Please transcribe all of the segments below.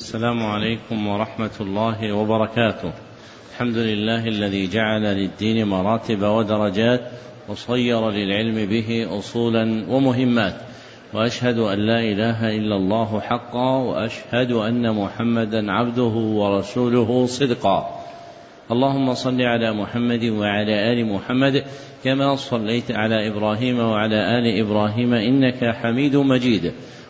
السلام عليكم ورحمة الله وبركاته. الحمد لله الذي جعل للدين مراتب ودرجات وصير للعلم به أصولا ومهمات. وأشهد أن لا إله إلا الله حقا وأشهد أن محمدا عبده ورسوله صدقا. اللهم صل على محمد وعلى آل محمد كما صليت على إبراهيم وعلى آل إبراهيم إنك حميد مجيد.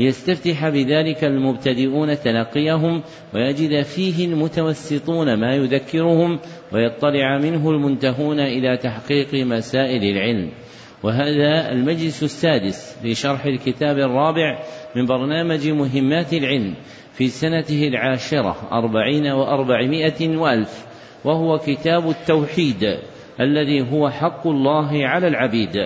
ليستفتح بذلك المبتدئون تلقيهم ويجد فيه المتوسطون ما يذكرهم ويطلع منه المنتهون إلى تحقيق مسائل العلم. وهذا المجلس السادس في شرح الكتاب الرابع من برنامج مهمات العلم في سنته العاشرة أربعين وأربعمائة وألف وهو كتاب التوحيد الذي هو حق الله على العبيد.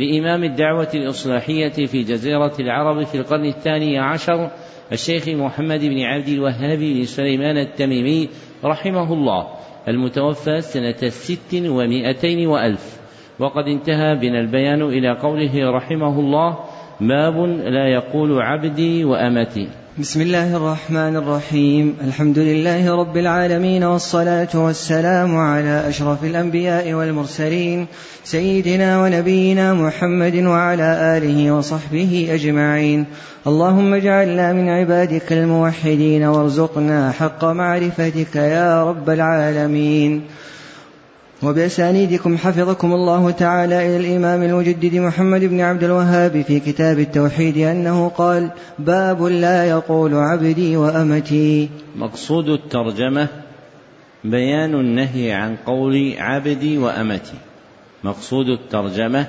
لإمام الدعوة الإصلاحية في جزيرة العرب في القرن الثاني عشر الشيخ محمد بن عبد الوهاب بن سليمان التميمي رحمه الله المتوفى سنة ست ومائتين وألف. وقد انتهى بنا البيان إلى قوله رحمه الله باب لا يقول عبدي وأمتي. بسم الله الرحمن الرحيم الحمد لله رب العالمين والصلاة والسلام على أشرف الأنبياء والمرسلين سيدنا ونبينا محمد وعلى آله وصحبه أجمعين اللهم اجعلنا من عبادك الموحدين وارزقنا حق معرفتك يا رب العالمين وبأسانيدكم حفظكم الله تعالى إلى الإمام المجدد محمد بن عبد الوهاب في كتاب التوحيد أنه قال باب لا يقول عبدي وأمتي. مقصود الترجمة بيان النهي عن قول عبدي وأمتي. مقصود الترجمة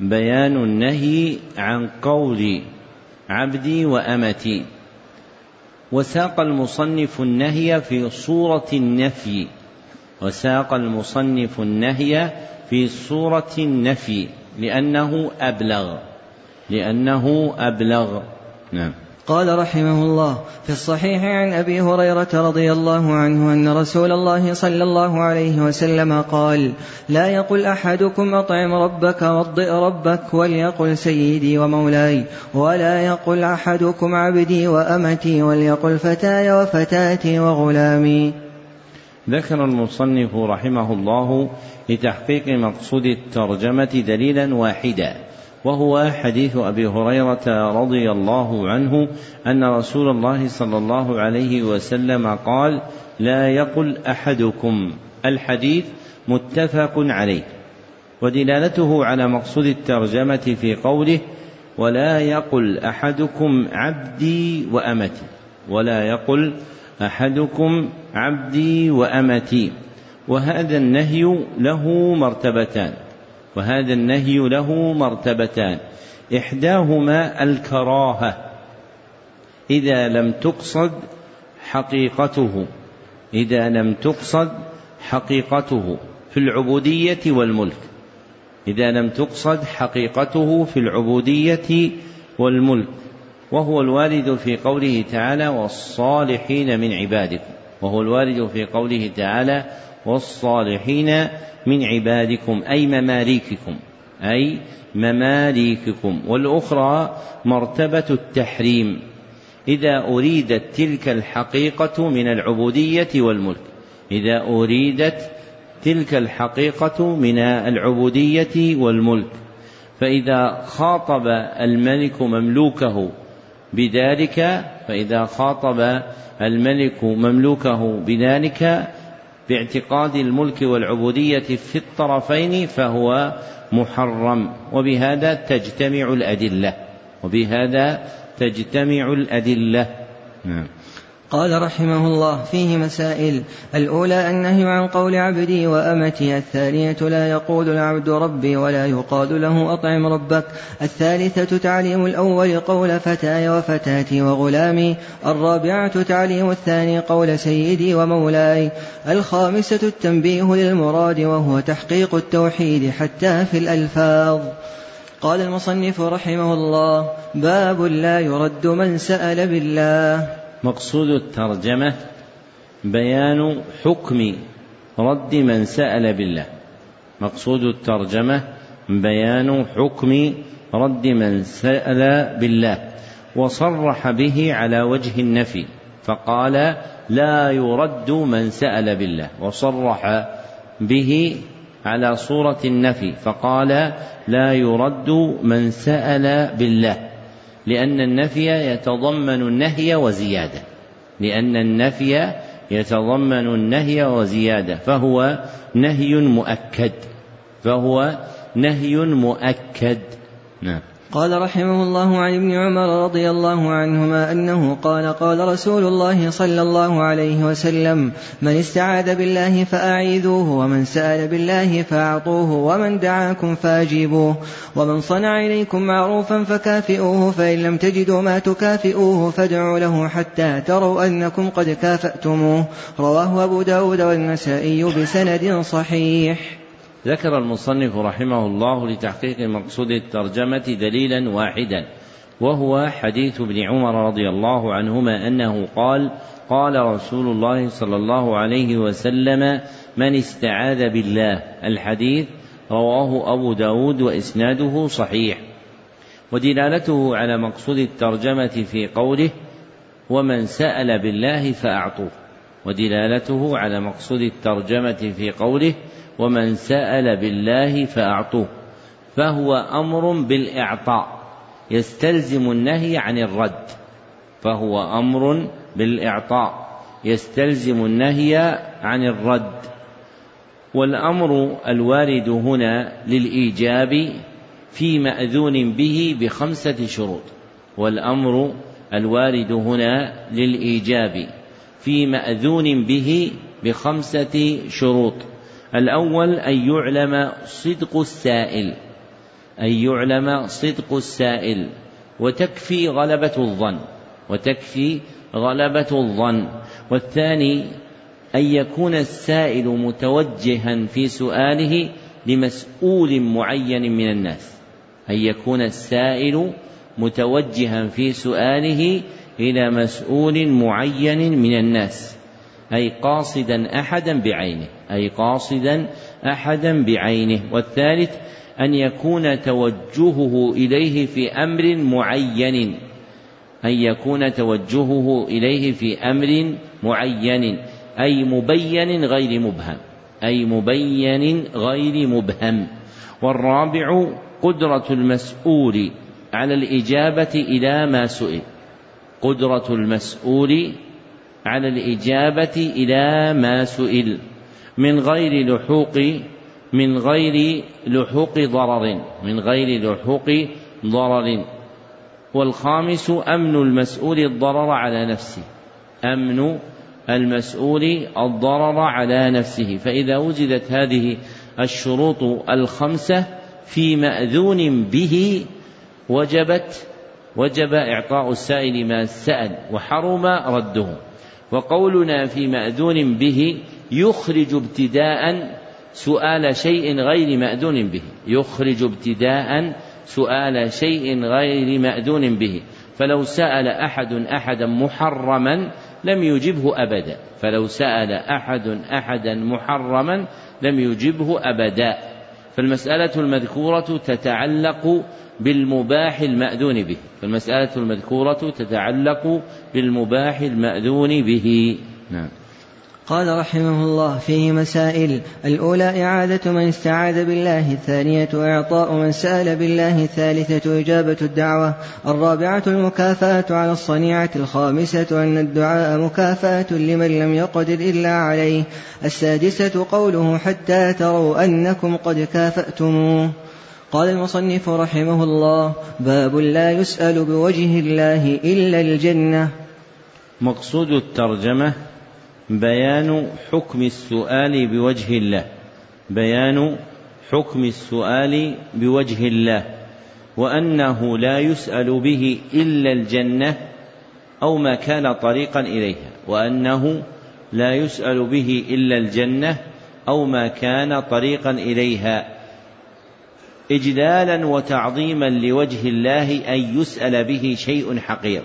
بيان النهي عن قول عبدي وأمتي. وساق المصنف النهي في صورة النفي. وساق المصنف النهي في صورة النفي لأنه أبلغ. لأنه أبلغ. نعم. قال رحمه الله في الصحيح عن أبي هريرة رضي الله عنه أن رسول الله صلى الله عليه وسلم قال لا يقل أحدكم أطعم ربك وضئ ربك وليقل سيدي ومولاي ولا يقل أحدكم عبدي وأمتي وليقل فتاي وفتاتي وغلامي. ذكر المصنف رحمه الله لتحقيق مقصود الترجمة دليلا واحدا وهو حديث أبي هريرة رضي الله عنه أن رسول الله صلى الله عليه وسلم قال لا يقل أحدكم الحديث متفق عليه ودلالته على مقصود الترجمة في قوله ولا يقل أحدكم عبدي وأمتي ولا يقل أحدكم عبدي وأمتي وهذا النهي له مرتبتان وهذا النهي له مرتبتان. إحداهما الكراهة إذا لم تقصد حقيقته إذا لم تقصد حقيقته في العبودية والملك إذا لم تقصد حقيقته في العبودية والملك. وهو الوارد في قوله تعالى والصالحين من عبادكم. وهو الوارد في قوله تعالى والصالحين من عبادكم أي مماليككم أي مماليككم. والأخرى مرتبة التحريم. إذا أريدت تلك الحقيقة من العبودية والملك. إذا أريدت تلك الحقيقة من العبودية والملك. فإذا خاطب الملك مملوكه بذلك فإذا خاطب الملك مملوكه بذلك باعتقاد الملك والعبودية في الطرفين فهو محرم وبهذا تجتمع الأدلة وبهذا تجتمع الأدلة. نعم. قال رحمه الله فيه مسائل. الأولى النهي عن قول عبدي وأمتي. الثانية لا يقول العبد ربي ولا يقال له أطعم ربك. الثالثة تعليم الأول قول فتاي وفتاتي وغلامي. الرابعة تعليم الثاني قول سيدي ومولاي. الخامسة التنبيه للمراد وهو تحقيق التوحيد حتى في الألفاظ. قال المصنف رحمه الله باب لا يرد من سأل بالله. مقصود الترجمة بيان حكم رد من سأل بالله. مقصود الترجمة بيان حكم رد من سأل بالله. وصرح به على وجه النفي فقال لا يرد من سأل بالله. وصرح به على صورة النفي فقال لا يرد من سأل بالله. لأن النفي يتضمن النهي وزيادة. لأن النفي يتضمن النهي وزيادة. فهو نهي مؤكد. فهو نهي مؤكد. نعم. قال رحمه الله عن ابن عمر رضي الله عنهما أنه قال قال رسول الله صلى الله عليه وسلم من استعاذ بالله فأعيذوه ومن سأل بالله فأعطوه ومن دعاكم فأجيبوه ومن صنع إليكم معروفا فكافئوه فإن لم تجدوا ما تكافئوه فادعوا له حتى تروا أنكم قد كافأتموه. رواه أبو داود والنسائي بسند صحيح. ذكر المصنف رحمه الله لتحقيق مقصود الترجمة دليلا واحدا وهو حديث ابن عمر رضي الله عنهما أنه قال قال رسول الله صلى الله عليه وسلم من استعاذ بالله. الحديث رواه أبو داود وإسناده صحيح. ودلالته على مقصود الترجمة في قوله ومن سأل بالله فأعطوه. ودلالته على مقصود الترجمة في قوله ومن سأل بالله فأعطوه فهو أمر بالإعطاء يستلزم النهي عن الرد فهو أمر بالإعطاء يستلزم النهي عن الرد. والأمر الوارد هنا للإيجاب في مأذون به بخمسة شروط والأمر الوارد هنا للإيجاب في مأذون به بخمسة شروط. الأول أن يعلم صدق السائل أن يعلم صدق السائل وتكفي غلبة الظن وتكفي غلبة الظن. والثاني أن يكون السائل متوجها في سؤاله لمسؤول معين من الناس. أن يكون السائل متوجها في سؤاله إلى مسؤول معين من الناس أي قاصدا أحدا بعينه. أي قاصدا أحدا بعينه والثالث أن يكون توجهه إليه في أمر معين. أن يكون توجهه إليه في أمر معين أي مبين غير مبهم أي مبين غير مبهم. والرابع قدرة المسؤول على الإجابة إلى ما سئل. قدرة المسؤول على الإجابة إلى ما سئل. من غير لحوق من غير لحوق ضرر من غير لحوق ضرر. والخامس أمن المسؤول الضرر على نفسه. أمن المسؤول الضرر على نفسه. فإذا وجدت هذه الشروط الخمسة في مأذون به وجبت وجب إعطاء السائل ما سأل وحرم رده. وقولنا في مأذون به يخرج ابتداء سؤال شيء غير مأذون به. يخرج ابتداء سؤال شيء غير مأذون به. فلو سأل أحد أحدا محرما لم يجبه أبدا. فلو سأل أحد أحدا محرما لم يجبه أبدا. فالمسألة المذكورة تتعلق بالمباح المأذون به. فالمسألة المذكورة تتعلق بالمباح المأذون به. نعم. قال رحمه الله فيه مسائل. الأولى إعادة من استعاذ بالله. الثانية إعطاء من سأل بالله. الثالثة إجابة الدعوة. الرابعة المكافأة على الصنيعة. الخامسة أن الدعاء مكافأة لمن لم يقدر إلا عليه. السادسة قوله حتى تروا أنكم قد كافأتموه. قال المصنف رحمه الله باب لا يسأل بوجه الله إلا الجنة. مقصود الترجمة بيان حكم السؤال بوجه الله. بيان حكم السؤال بوجه الله. وأنه لا يسأل به إلا الجنة أو ما كان طريقا إليها. وأنه لا يسأل به إلا الجنة أو ما كان طريقا إليها. إجلالا وتعظيما لوجه الله أن يسأل به شيء حقير.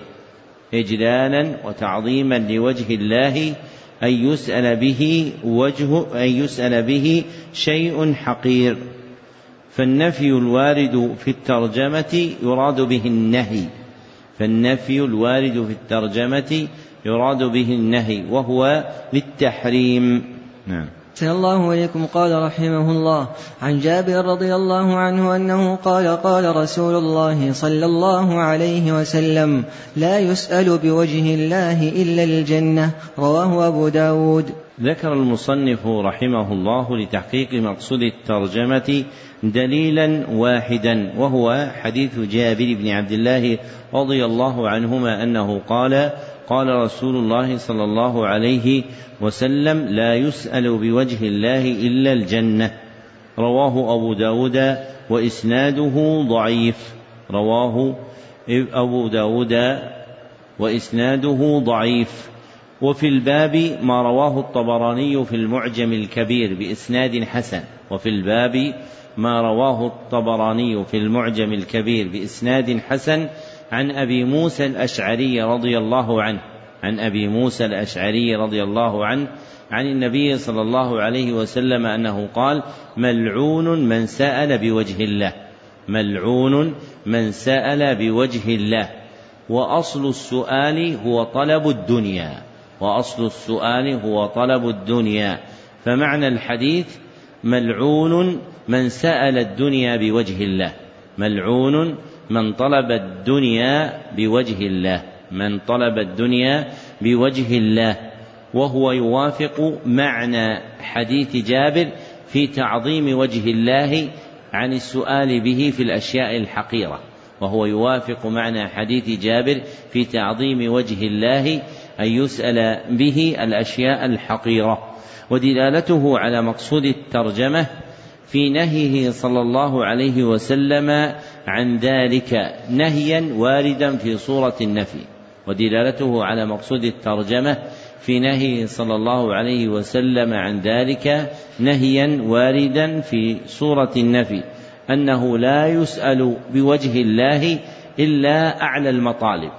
إجلالا وتعظيما لوجه الله أن يسأل به وجه أن يسأل به شيء حقير. فالنفي الوارد في الترجمة يراد به النهي. فالنفي الوارد في الترجمة يراد به النهي وهو للتحريم. نعم. أحسن الله إليكم قال رحمه الله عن جابر رضي الله عنه أنه قال قال رسول الله صلى الله عليه وسلم لا يسأل بوجه الله إلا الجنة رواه أبو داود. ذكر المصنف رحمه الله لتحقيق مقصود الترجمة دليلا واحدا وهو حديث جابر بن عبد الله رضي الله عنهما أنه قال قال رسول الله صلى الله عليه وسلم لا يسأل بوجه الله إلا الجنة. رواه أبو داود وإسناده ضعيف. رواه أبو داود وإسناده ضعيف. وفي الباب ما رواه الطبراني في المعجم الكبير بإسناد حسن. وفي الباب ما رواه الطبراني في المعجم الكبير بإسناد حسن عن أبي موسى الأشعري رضي الله عنه. عن أبي موسى الأشعري رضي الله عنه عن النبي صلى الله عليه وسلم أنه قال ملعون من سأل بوجه الله ملعون من سأل بوجه الله وأصل السؤال هو طلب الدنيا وأصل السؤال هو طلب الدنيا فمعنى الحديث ملعون من سأل الدنيا بوجه الله ملعون من طلب الدنيا بوجه الله. من طلب الدنيا بوجه الله. وهو يوافق معنى حديث جابر في تعظيم وجه الله عن السؤال به في الأشياء الحقيرة. وهو يوافق معنى حديث جابر في تعظيم وجه الله أن يسأل به الأشياء الحقيرة. ودلالته على مقصود الترجمة في نهيه صلى الله عليه وسلم عن ذلك نهيا واردا في صورة النفي ودلالته على مقصود الترجمة في نهيه صلى الله عليه وسلم عن ذلك نهيا واردا في صورة النفي أنه لا يسأل بوجه الله إلا أعلى المطالب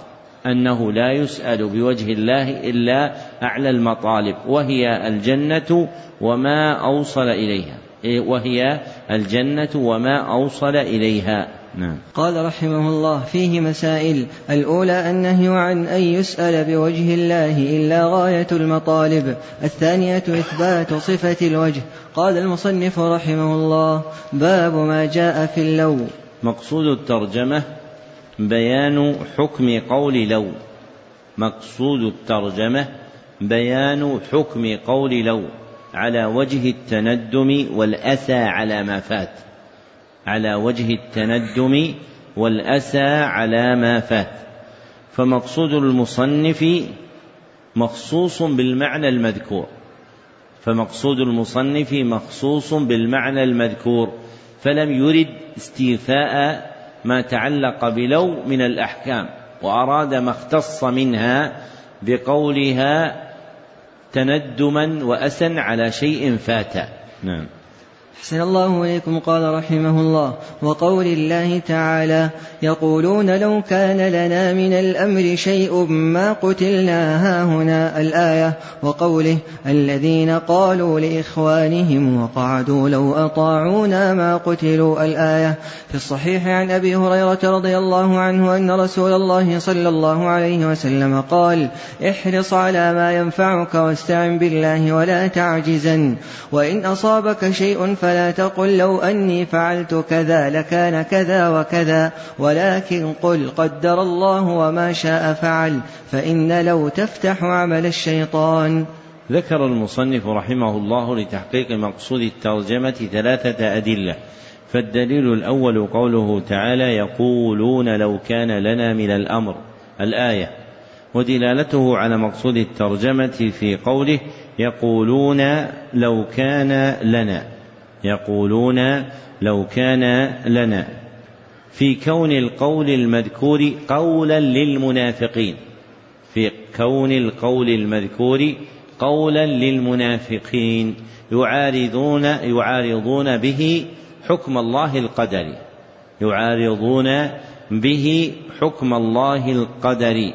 أنه لا يسأل بوجه الله إلا أعلى المطالب وهي الجنة وما أوصل إليها وهي الجنة وما أوصل إليها. نعم. قال رحمه الله فيه مسائل. الأولى النهي عن أن يسأل بوجه الله إلا غاية المطالب. الثانية إثبات صفة الوجه. قال المصنف رحمه الله باب ما جاء في اللو. مقصود الترجمة بيان حكم قول لو. مقصود الترجمة بيان حكم قول لو. على وجه التندم والأسى على ما فات. على وجه التندم والأسى على ما فات. فمقصود المصنف مخصوص بالمعنى المذكور. فمقصود المصنف مخصوص بالمعنى المذكور. فلم يرد استيفاء ما تعلق بلو من الأحكام وأراد ما اختص منها بقولها تندما وأسا على شيء فات. نعم. أحسن الله إليكم قال رحمه الله. وقول الله تعالى يقولون لو كان لنا من الأمر شيء ما قتلنا هاهنا الآية. وقوله الذين قالوا لإخوانهم وقعدوا لو أطاعونا ما قتلوا الآية. في الصحيح عن أبي هريرة رضي الله عنه أن رسول الله صلى الله عليه وسلم قال احرص على ما ينفعك واستعن بالله ولا تعجزا وإن أصابك شيء فلا تقل لو أني فعلت كذا لكان كذا وكذا ولكن قل قدر الله وما شاء فعل فإن لو تفتح عمل الشيطان. ذكر المصنف رحمه الله لتحقيق مقصود الترجمة ثلاثة أدلة فالدليل الأول قوله تعالى يقولون لو كان لنا من الأمر. الآية ودلالته على مقصود الترجمة في قوله يقولون لو كان لنا. يقولون لو كان لنا. في كون القول المذكور قولا للمنافقين. في كون القول المذكور قولا للمنافقين. يعارضون يعارضون به حكم الله القدري يعارضون به حكم الله القدري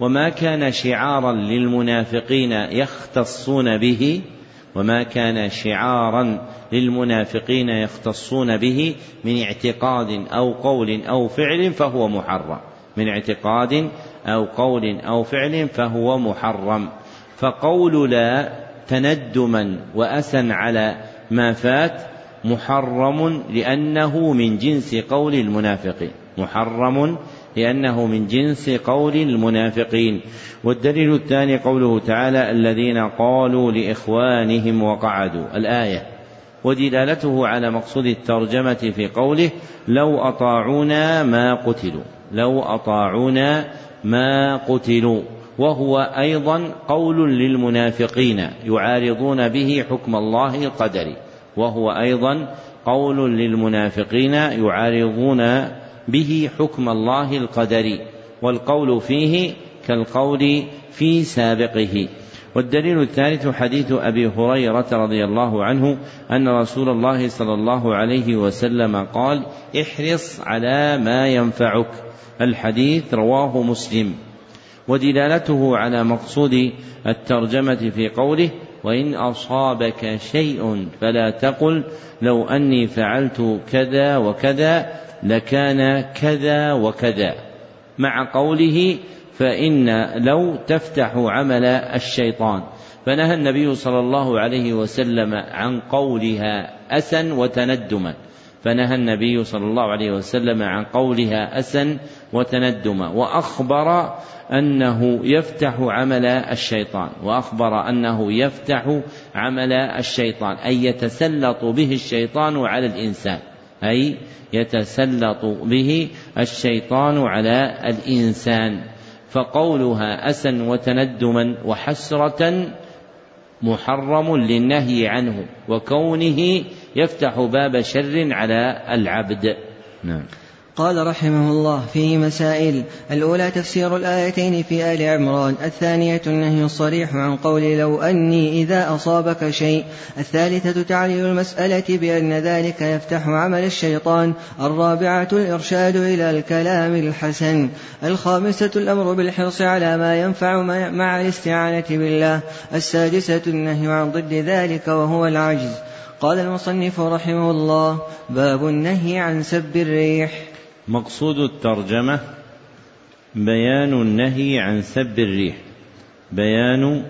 وما كان شعارا للمنافقين يختصون به وما كان شعارا للمنافقين يختصون به من اعتقاد أو قول أو فعل فهو محرم. من اعتقاد أو قول أو فعل فهو محرم. فقول لا تندما وأسا على ما فات محرم لأنه من جنس قول المنافقين محرم لأنه من جنس قول المنافقين. والدليل الثاني قوله تعالى الذين قالوا لإخوانهم وقعدوا. الآية ودلالته على مقصود الترجمة في قوله لو أطاعونا ما قتلوا. لو أطاعونا ما قتلوا. وهو أيضا قول للمنافقين يعارضون به حكم الله القدري. وهو أيضا قول للمنافقين يعارضون به حكم الله القدري والقول فيه كالقول في سابقه. والدليل الثالث حديث أبي هريرة رضي الله عنه أن رسول الله صلى الله عليه وسلم قال احرص على ما ينفعك الحديث رواه مسلم. ودلالته على مقصود الترجمة في قوله وإن أصابك شيء فلا تقل لو أني فعلت كذا وكذا لكان كذا وكذا. مع قوله فإن لو تفتح عمل الشيطان. فنهى النبي صلى الله عليه وسلم عن قولها أسا وتندما. فنهى النبي صلى الله عليه وسلم عن قولها أسا وتندما. وأخبر أنه يفتح عمل الشيطان وأخبر أنه يفتح عمل الشيطان أي يتسلط به الشيطان على الإنسان أي يتسلط به الشيطان على الإنسان. فقولها أسا وتندما وحسرة محرم للنهي عنه وكونه يفتح باب شر على العبد. نعم. قال رحمه الله فيه مسائل الأولى تفسير الآيتين في آل عمران الثانية النهي الصريح عن قول لو أني إذا أصابك شيء الثالثة تعليل المسألة بأن ذلك يفتح عمل الشيطان الرابعة الإرشاد إلى الكلام الحسن الخامسة الأمر بالحرص على ما ينفع مع الاستعانة بالله السادسة النهي عن ضد ذلك وهو العجز. قال المصنف رحمه الله باب النهي عن سب الريح. مقصود الترجمة بيان النهي عن سب الريح. بيان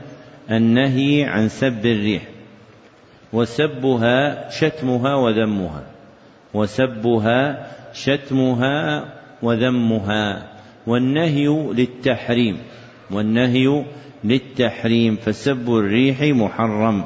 النهي عن سب الريح. وسبها شتمها وذمها. وسبها شتمها وذمها. والنهي للتحريم. والنهي للتحريم. فسب الريح محرم.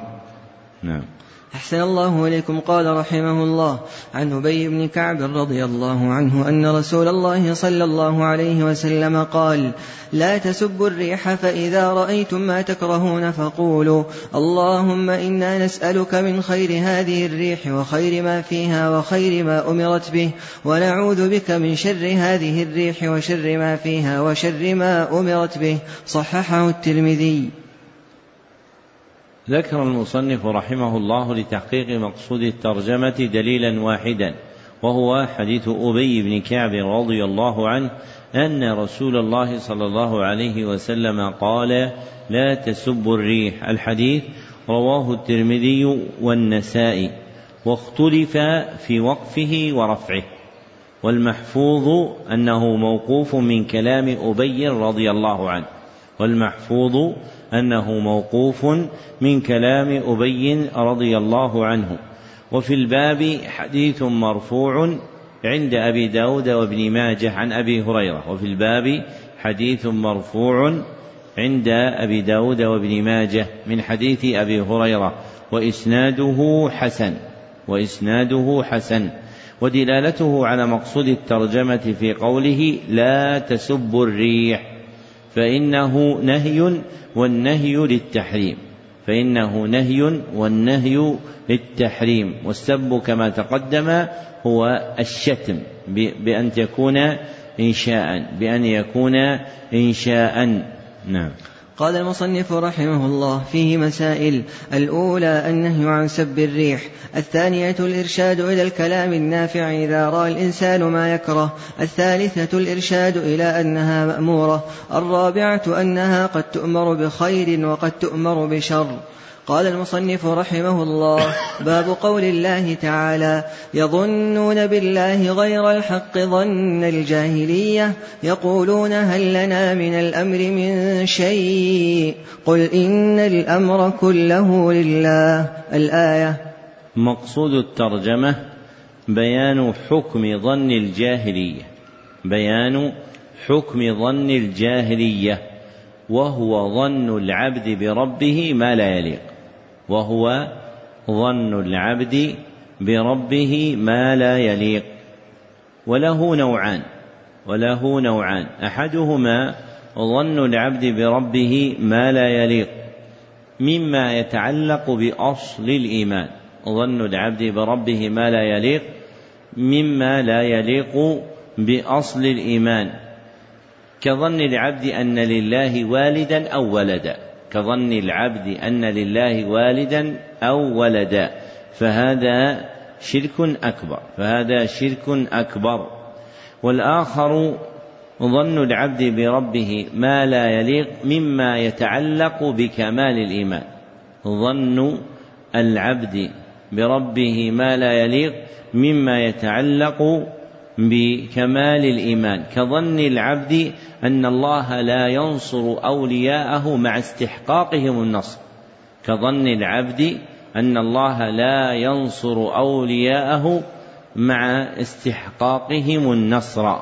نعم. أحسن الله إليكم. قال رحمه الله عن أبي بن كعب رضي الله عنه أن رسول الله صلى الله عليه وسلم قال لا تسبوا الريح فإذا رأيتم ما تكرهون فقولوا اللهم إنا نسألك من خير هذه الريح وخير ما فيها وخير ما أمرت به ونعوذ بك من شر هذه الريح وشر ما فيها وشر ما أمرت به. صححه الترمذي. ذكر المصنف رحمه الله لتحقيق مقصود الترجمة دليلا واحدا وهو حديث أبي بن كعب رضي الله عنه أن رسول الله صلى الله عليه وسلم قال لا تسبوا الريح. الحديث رواه الترمذي والنسائي واختلف في وقفه ورفعه والمحفوظ أنه موقوف من كلام أبي رضي الله عنه. والمحفوظ أنه موقوف من كلام أبي رضي الله عنه. وفي الباب حديث مرفوع عند أبي داود وابن ماجه عن أبي هريرة. وفي الباب حديث مرفوع عند أبي داود وابن ماجه من حديث أبي هريرة. وإسناده حسن وإسناده حسن. ودلالته على مقصود الترجمة في قوله لا تسبوا الريح. فإنه نهي والنهي للتحريم. فإنه نهي والنهي للتحريم. والسب كما تقدم هو الشتم بأن تكون إنشاء بأن يكون إنشاء. نعم. قال المصنف رحمه الله فيه مسائل. الأولى النهي عن سب الريح. الثانية الإرشاد إلى الكلام النافع إذا رأى الإنسان ما يكره. الثالثة الإرشاد إلى أنها مأمورة. الرابعة أنها قد تؤمر بخير وقد تؤمر بشر. قال المصنف رحمه الله باب قول الله تعالى يظنون بالله غير الحق ظن الجاهلية يقولون هل لنا من الأمر من شيء؟ قل إن الأمر كله لله. الآية مقصود الترجمة بيان حكم ظن الجاهلية. بيان حكم ظن الجاهلية وهو ظن العبد بربه ما لا يليق. وهو ظن العبد بربه ما لا يليق. وله نوعان وله نوعان. أحدهما ظن العبد بربه ما لا يليق مما يتعلق بأصل الإيمان. ظن العبد بربه ما لا يليق مما لا يليق بأصل الإيمان. كظن العبد أن لله والدا أو ولدا. كظن العبد أن لله والدا أو ولدا فهذا شرك أكبر فهذا شرك أكبر. والآخر ظن العبد بربه ما لا يليق مما يتعلق بكمال الإيمان. ظن العبد بربه ما لا يليق مما يتعلق بكمال الإيمان. كظن العبد أن الله لا ينصر أولياءه مع استحقاقهم النصر. كظن العبد أن الله لا ينصر أولياءه مع استحقاقهم النصر.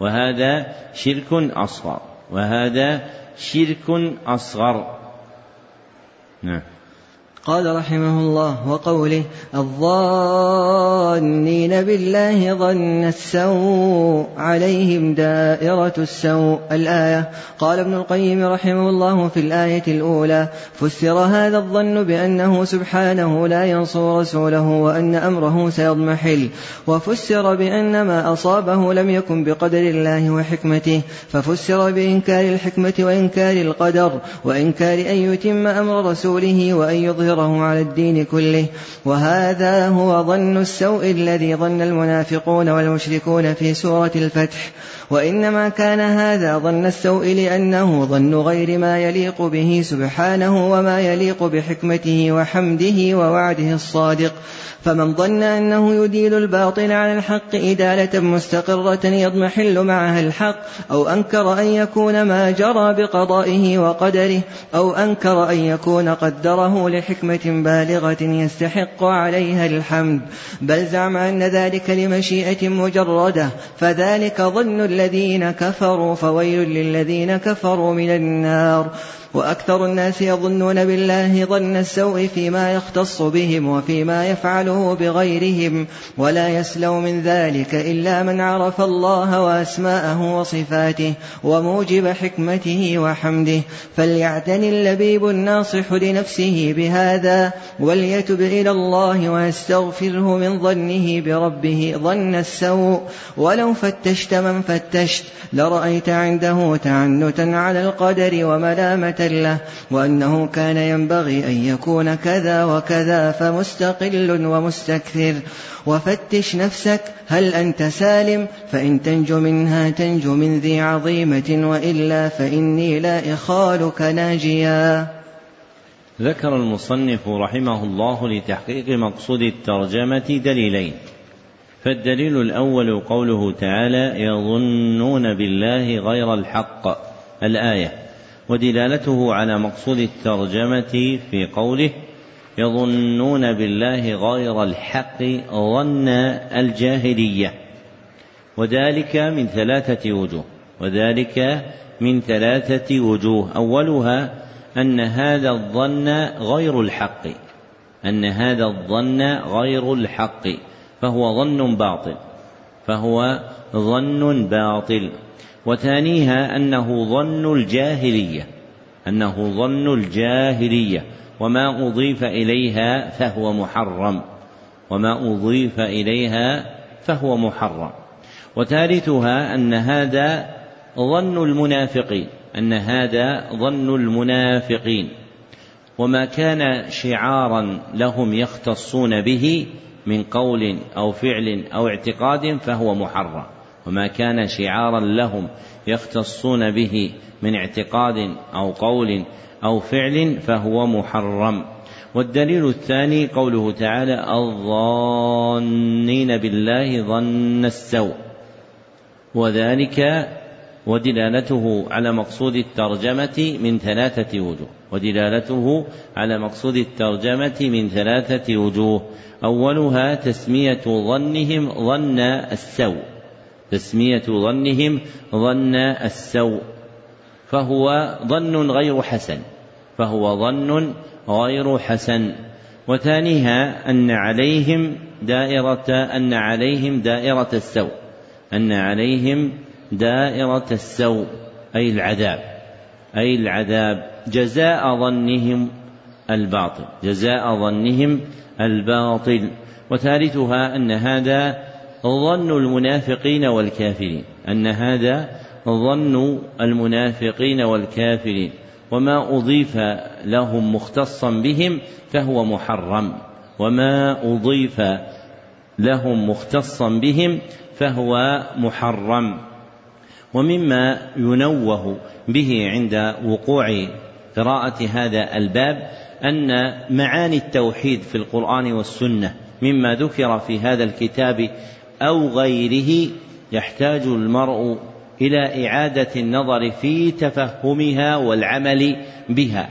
وهذا شرك أصغر. وهذا شرك أصغر. نعم. قال رحمه الله وقوله الظانين بالله ظن السوء عليهم دائرة السوء. الآية قال ابن القيم رحمه الله في الآية الأولى فسر هذا الظن بأنه سبحانه لا ينصر رسوله وأن أمره سيضمحل. وفسر بأن ما أصابه لم يكن بقدر الله وحكمته ففسر بإنكار الحكمة وإنكار القدر وإنكار أن يتم أمر رسوله وأن يظهر يظهره على الدين كله وهذا هو ظن السوء الذي ظن المنافقون والمشركون في سورة الفتح. وإنما كان هذا ظن السوء لأنه ظن غير ما يليق به سبحانه وما يليق بحكمته وحمده ووعده الصادق. فمن ظن أنه يديل الباطل على الحق إدالة مستقرة يضمحل معها الحق أو أنكر أن يكون ما جرى بقضائه وقدره أو أنكر أن يكون قدره لحكمة بالغة يستحق عليها الحمد. بل زعم أن ذلك لمشيئة مجردة فذلك ظن الذين كفروا فويل للذين كفروا من النار وأكثر الناس يظنون بالله ظن السوء فيما يختص بهم وفيما يفعله بغيرهم ولا يسلو من ذلك إلا من عرف الله وأسماءه وصفاته وموجب حكمته وحمده. فليعتني اللبيب الناصح لنفسه بهذا وليتب إلى الله ويستغفره من ظنه بربه ظن السوء. ولو فتشت من فتشت لرأيت عنده تعنتا على القدر وملامة مستقلة وأنه كان ينبغي أن يكون كذا وكذا فمستقل ومستكثر. وفتش نفسك هل أنت سالم؟ فإن تنجو منها تنجو من ذي عظيمة وإلا فإني لا إخالك ناجيا. ذكر المصنف رحمه الله لتحقيق مقصود الترجمة دليلين. فالدليل الأول قوله تعالى يظنون بالله غير الحق. الآية ودلالته على مقصود الترجمة في قوله يظنون بالله غير الحق ظن الجاهلية. وذلك من ثلاثة وجوه. وذلك من ثلاثة وجوه. أولها أن هذا الظن غير الحق. أن هذا الظن غير الحق. فهو ظن باطل. فهو ظن باطل. وثانيها أنه ظن الجاهلية أنه ظن الجاهلية وما أضيف إليها فهو محرم وما أضيف إليها فهو محرم. وثالثها أن هذا ظن المنافقين أن هذا ظن المنافقين. وما كان شعارا لهم يختصون به من قول أو فعل أو اعتقاد فهو محرم. وما كان شعارا لهم يختصون به من اعتقاد أو قول أو فعل فهو محرم. والدليل الثاني قوله تعالى الظانين بالله ظن السوء. وذلك ودلالته على مقصود الترجمة من ثلاثة وجوه. ودلالته على مقصود الترجمة من ثلاثة وجوه. أولها تسمية ظنهم ظن السوء. تسمية ظنهم ظن السوء فهو ظن غير حسن فهو ظن غير حسن. وثانيها أن عليهم دائرة أن عليهم دائرة السوء أن عليهم دائرة السوء أي العذاب أي العذاب. جزاء ظنهم الباطل جزاء ظنهم الباطل. وثالثها أن هذا ظن المنافقين والكافرين أن هذا ظن المنافقين والكافرين. وما أضيف لهم مختصا بهم فهو محرم. وما أضيف لهم مختصا بهم فهو محرم. ومما ينوه به عند وقوع قراءة هذا الباب أن معاني التوحيد في القرآن والسنة مما ذكر في هذا الكتاب أو غيره يحتاج المرء إلى إعادة النظر في تفهمها والعمل بها.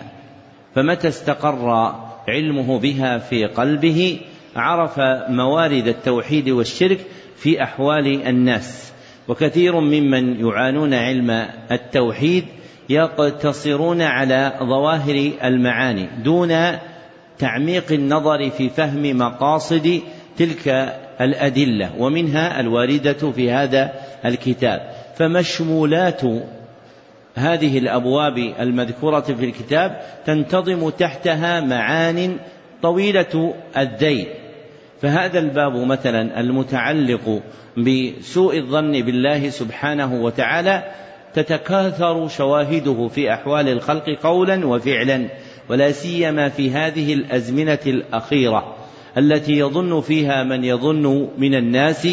فمتى استقر علمه بها في قلبه عرف موارد التوحيد والشرك في أحوال الناس. وكثير ممن يعانون علم التوحيد يقتصرون على ظواهر المعاني دون تعميق النظر في فهم مقاصد تلك الأدلة ومنها الواردة في هذا الكتاب. فمشمولات هذه الأبواب المذكورة في الكتاب تنتظم تحتها معان طويلة الذيل فهذا الباب مثلا المتعلق بسوء الظن بالله سبحانه وتعالى تتكاثر شواهده في أحوال الخلق قولا وفعلا ولا سيما في هذه الأزمنة الأخيرة. التي يظن فيها من يظن من الناس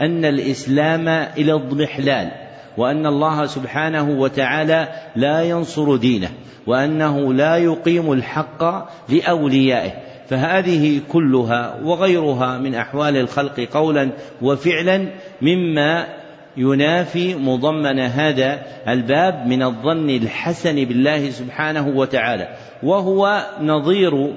أن الإسلام إلى اضمحلال وأن الله سبحانه وتعالى لا ينصر دينه وأنه لا يقيم الحق لأوليائه. فهذه كلها وغيرها من أحوال الخلق قولا وفعلا مما ينافي مضمن هذا الباب من الظن الحسن بالله سبحانه وتعالى وهو نظير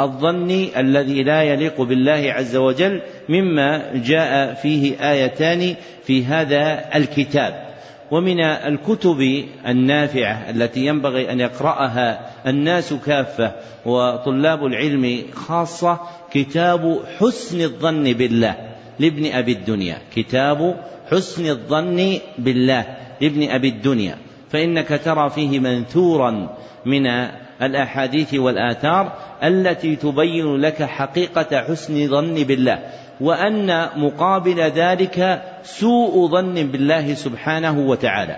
الظن الذي لا يليق بالله عز وجل مما جاء فيه آيتان في هذا الكتاب. ومن الكتب النافعة التي ينبغي أن يقرأها الناس كافة وطلاب العلم خاصة كتاب حسن الظن بالله لابن أبي الدنيا. كتاب حسن الظن بالله لابن أبي الدنيا. فإنك ترى فيه منثورا من الأحاديث والآثار التي تبين لك حقيقة حسن ظن بالله وأن مقابل ذلك سوء ظن بالله سبحانه وتعالى.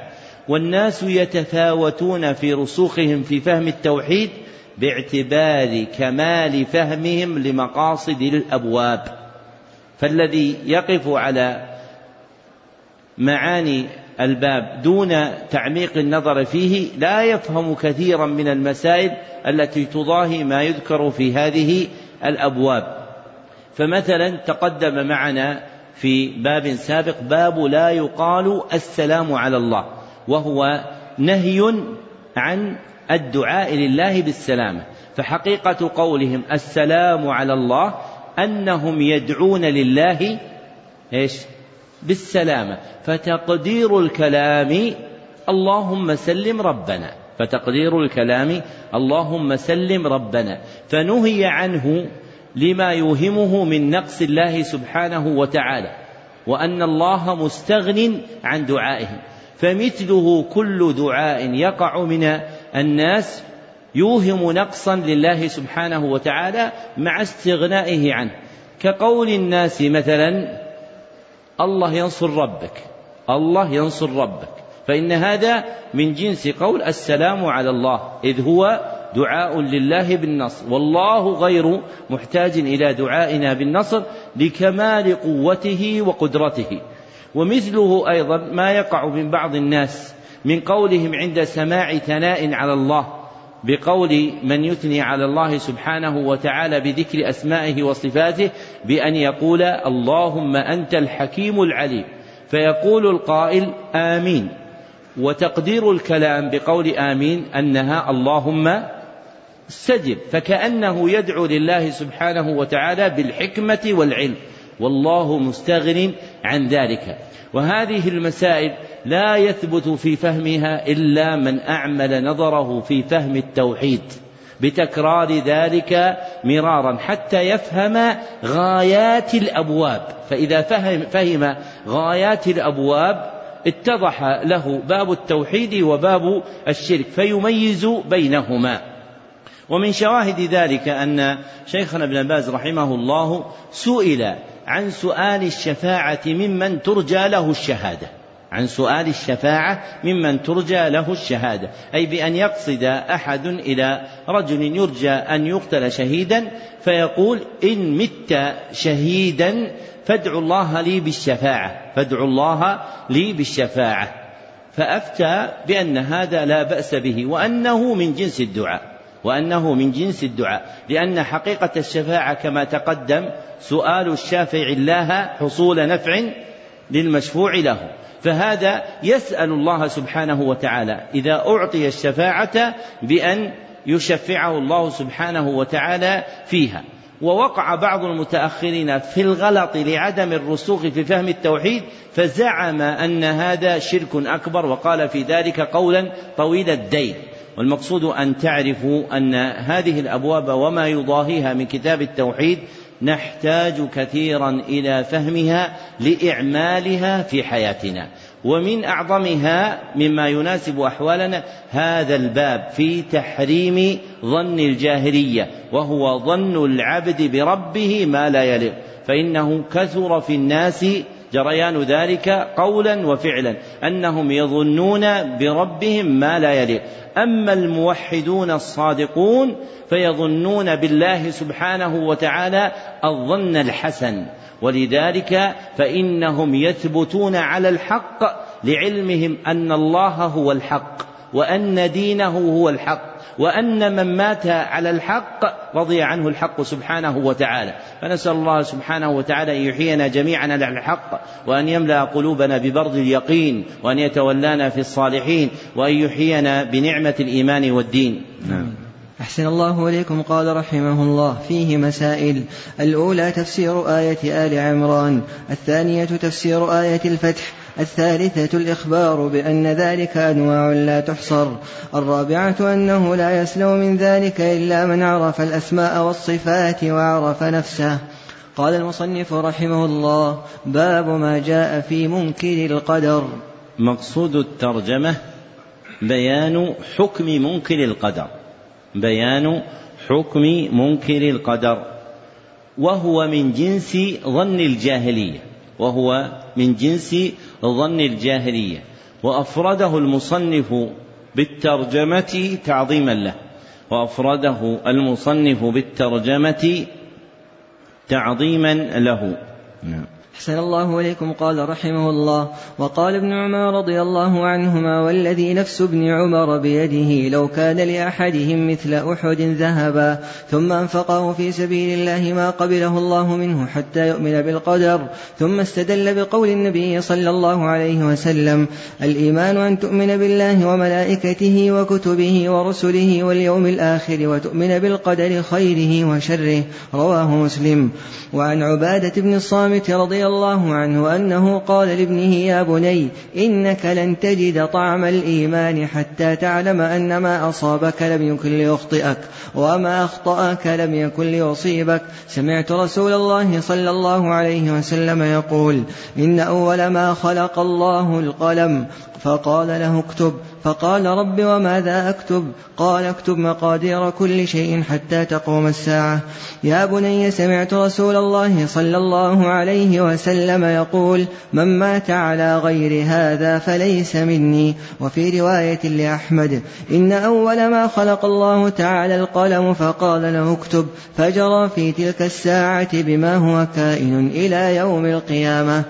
والناس يتفاوتون في رسوخهم في فهم التوحيد باعتبار كمال فهمهم لمقاصد الأبواب. فالذي يقف على معاني الباب دون تعميق النظر فيه لا يفهم كثيرا من المسائل التي تضاهي ما يذكر في هذه الأبواب. فمثلا تقدم معنا في باب سابق باب لا يقال السلام على الله وهو نهي عن الدعاء لله بالسلامة. فحقيقة قولهم السلام على الله أنهم يدعون لله إيش؟ بالسلامة. فتقدير الكلام اللهم سلم ربنا. فتقدير الكلام اللهم سلم ربنا. فنهي عنه لما يوهمه من نقص الله سبحانه وتعالى وأن الله مستغن عن دعائهم فمثله كل دعاء يقع من الناس يوهم نقصا لله سبحانه وتعالى مع استغنائه عنه. كقول الناس مثلا الله ينصر ربك. الله ينصر ربك. فإن هذا من جنس قول السلام على الله إذ هو دعاء لله بالنصر. والله غير محتاج إلى دعائنا بالنصر لكمال قوته وقدرته. ومثله أيضا ما يقع من بعض الناس من قولهم عند سماع ثناء على الله. بقول من يثني على الله سبحانه وتعالى بذكر أسمائه وصفاته بأن يقول اللهم أنت الحكيم العليم. فيقول القائل آمين. وتقدير الكلام بقول آمين أنها اللهم استجب فكأنه يدعو لله سبحانه وتعالى بالحكمة والعلم. والله مستغن عن ذلك. وهذه المسائل لا يثبت في فهمها إلا من أعمل نظره في فهم التوحيد بتكرار ذلك مرارا حتى يفهم غايات الأبواب. فإذا فهم فهم غايات الأبواب اتضح له باب التوحيد وباب الشرك فيميز بينهما. ومن شواهد ذلك أن شيخنا ابن باز رحمه الله سئل عن سؤال الشفاعة ممن ترجى له الشهادة. عن سؤال الشفاعة ممن ترجى له الشهادة. أي بأن يقصد أحد إلى رجل يرجى أن يقتل شهيدا فيقول إن مت شهيدا فادعوا الله لي بالشفاعة. فادعوا الله لي بالشفاعة. فأفتى بأن هذا لا بأس به وأنه من جنس الدعاء. وأنه من جنس الدعاء لأن حقيقة الشفاعة كما تقدم سؤال الشافع الله حصول نفع للمشفوع له. فهذا يسأل الله سبحانه وتعالى إذا أعطي الشفاعة بأن يشفعه الله سبحانه وتعالى فيها. ووقع بعض المتأخرين في الغلط لعدم الرسوخ في فهم التوحيد فزعم أن هذا شرك أكبر وقال في ذلك قولا طويل الدين. والمقصود أن تعرفوا أن هذه الأبواب وما يضاهيها من كتاب التوحيد نحتاج كثيرا إلى فهمها لإعمالها في حياتنا. ومن أعظمها مما يناسب أحوالنا هذا الباب في تحريم ظن الجاهلية وهو ظن العبد بربه ما لا يليق. فإنه كثر في الناس جريان ذلك قولا وفعلا أنهم يظنون بربهم ما لا يليق. أما الموحدون الصادقون فيظنون بالله سبحانه وتعالى الظن الحسن ولذلك فإنهم يثبتون على الحق لعلمهم أن الله هو الحق. وأن دينه هو الحق وأن من مات على الحق رضي عنه الحق سبحانه وتعالى. فنسأل الله سبحانه وتعالى أن يحيينا جميعا على الحق وأن يملأ قلوبنا ببرد اليقين وأن يتولانا في الصالحين وأن يحيينا بنعمة الإيمان والدين. نعم. أحسن الله إليكم قال رحمه الله. فيه مسائل. الأولى تفسير آية آل عمران الثانية تفسير آية الفتح الثالثة الإخبار بأن ذلك أنواع لا تحصر. الرابعة أنه لا يسلم من ذلك إلا من عرف الأسماء والصفات وعرف نفسه. قال المصنف رحمه الله باب ما جاء في منكر القدر. مقصود الترجمة بيان حكم منكر القدر. بيان حكم منكر القدر. وهو من جنس ظن الجاهلية. وهو من جنس ظن الجاهلية وأفرده المصنف بالترجمة تعظيما له وأفرده المصنف بالترجمة تعظيما له. نعم. أحسن الله إليكم قال رحمه الله. وقال ابن عمر رضي الله عنهما والذي نفس ابن عمر بيده لو كان لأحدهم مثل أحد ذهبا ثم أنفقه في سبيل الله ما قبله الله منه حتى يؤمن بالقدر ثم استدل بقول النبي صلى الله عليه وسلم الإيمان أن تؤمن بالله وملائكته وكتبه ورسله واليوم الآخر وتؤمن بالقدر خيره وشره رواه مسلم. وعن عبادة بن الصامت رضي الله عنه أنه قال لابنه يا بني إنك لن تجد طعم الإيمان حتى تعلم أن ما أصابك لم يكن ليخطئك وما أخطأك لم يكن ليصيبك. سمعت رسول الله صلى الله عليه وسلم يقول إن أول ما خلق الله القلم فقال له اكتب. فقال رب وماذا أكتب؟ قال اكتب مقادير كل شيء حتى تقوم الساعة. يا بني سمعت رسول الله صلى الله عليه وسلم يقول من مات على غير هذا فليس مني. وفي رواية لأحمد إن أول ما خلق الله تعالى القلم فقال له اكتب. فجرى في تلك الساعة بما هو كائن إلى يوم القيامة.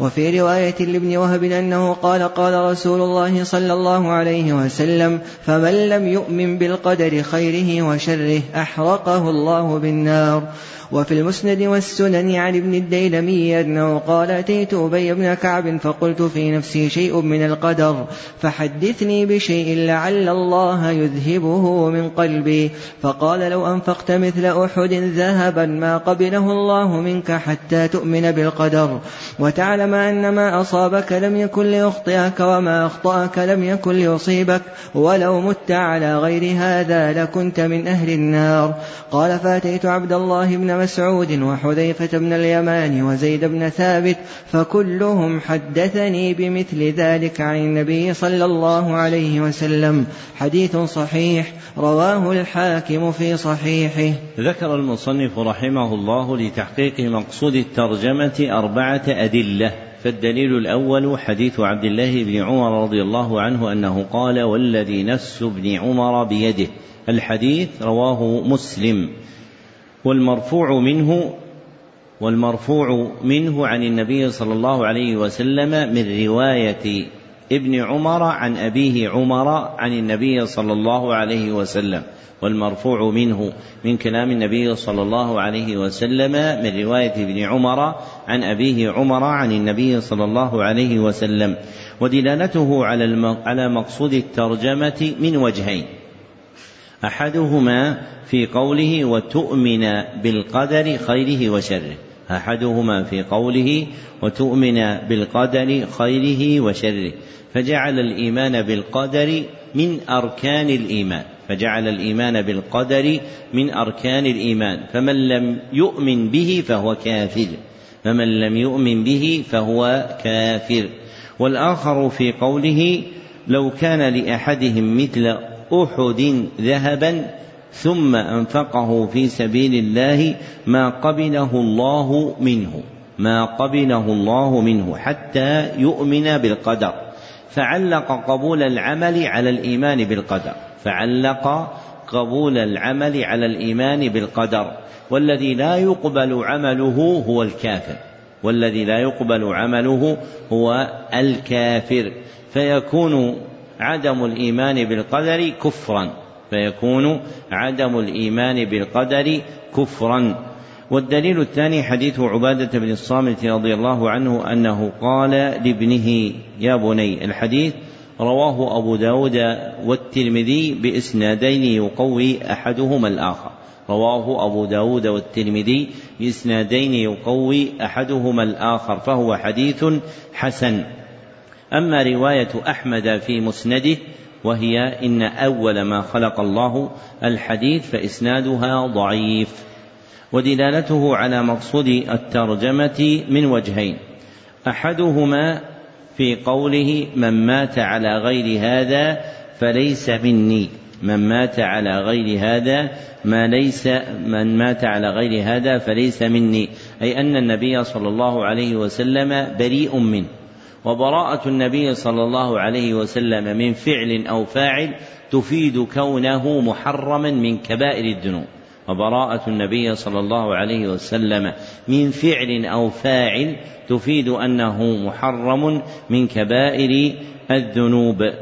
وفي رواية لابن وهب أنه قال قال رسول الله صلى الله عليه وسلم فمن لم يؤمن بالقدر خيره وشره أحرقه الله بالنار وفي المسند والسنن عن ابن الديلمي أنه قال أتيت أبي بن كعب فقلت في نفسي شيء من القدر فحدثني بشيء لعل الله يذهبه من قلبي. فقال لو أنفقت مثل أحد ذهبا ما قبله الله منك حتى تؤمن بالقدر. وتعلم أن ما أصابك لم يكن ليخطئك وما أخطأك لم يكن ليصيبك ولو مت على غير هذا لكنت من أهل النار. قال فأتيت عبد الله بن مسعود وحذيفة بن اليمان وزيد بن ثابت فكلهم حدثني بمثل ذلك عن النبي صلى الله عليه وسلم. حديث صحيح رواه الحاكم في صحيحه. ذكر المصنف رحمه الله لتحقيق مقصود الترجمة أربعة أدلة فالدليل الأول حديث عبد الله بن عمر رضي الله عنه أنه قال والذي نفس ابن عمر بيده الحديث رواه مسلم. والمرفوع منه والمرفوع منه عن النبي صلى الله عليه وسلم من رواية ابن عمر عن أبيه عمر عن النبي صلى الله عليه وسلم والمرفوع منه من كلام النبي صلى الله عليه وسلم من رواية ابن عمر عن أبيه عمر عن النبي صلى الله عليه وسلم ودلالته على على مقصود الترجمة من وجهين. أحدهما في قوله وتؤمن بالقدر خيره وشره. أحدهما في قوله وتؤمن بالقدر خيره وشره. فجعل الإيمان بالقدر من أركان الإيمان. فجعل الإيمان بالقدر من أركان الإيمان. فمن لم يؤمن به فهو كافر. فمن لم يؤمن به فهو كافر. والآخر في قوله لو كان لأحدهم مثل أحد ذهبا ثم أنفقه في سبيل الله ما قبله الله منه ما قبله الله منه حتى يؤمن بالقدر. فعلق قبول العمل على الإيمان بالقدر. فعلق قبول العمل على الإيمان بالقدر. والذي لا يقبل عمله هو الكافر. والذي لا يقبل عمله هو الكافر. فيكون عدم الإيمان بالقدر كفرا. فيكون عدم الإيمان بالقدر كفرا. والدليل الثاني حديث عبادة بن الصامت رضي الله عنه أنه قال لابنه يا بني الحديث رواه أبو داود والترمذي بإسنادين يقوي أحدهما الآخر. رواه أبو داود والترمذي بإسنادين يقوي أحدهما الآخر فهو حديث حسن. أما رواية أحمد في مسنده وهي إن أول ما خلق الله الحديث فإسنادها ضعيف. ودلالته على مقصود الترجمة من وجهين. أحدهما في قوله من مات على غير هذا فليس مني من مات على غير هذا ما ليس من مات على غير هذا فليس مني أي أن النبي صلى الله عليه وسلم بريء منه. وبراءة النبي صلى الله عليه وسلم من فعل أو فاعل تفيد كونه محرما من كبائر الذنوب. وبراءة النبي صلى الله عليه وسلم من فعل أو فاعل تفيد أنه محرم من كبائر الذنوب.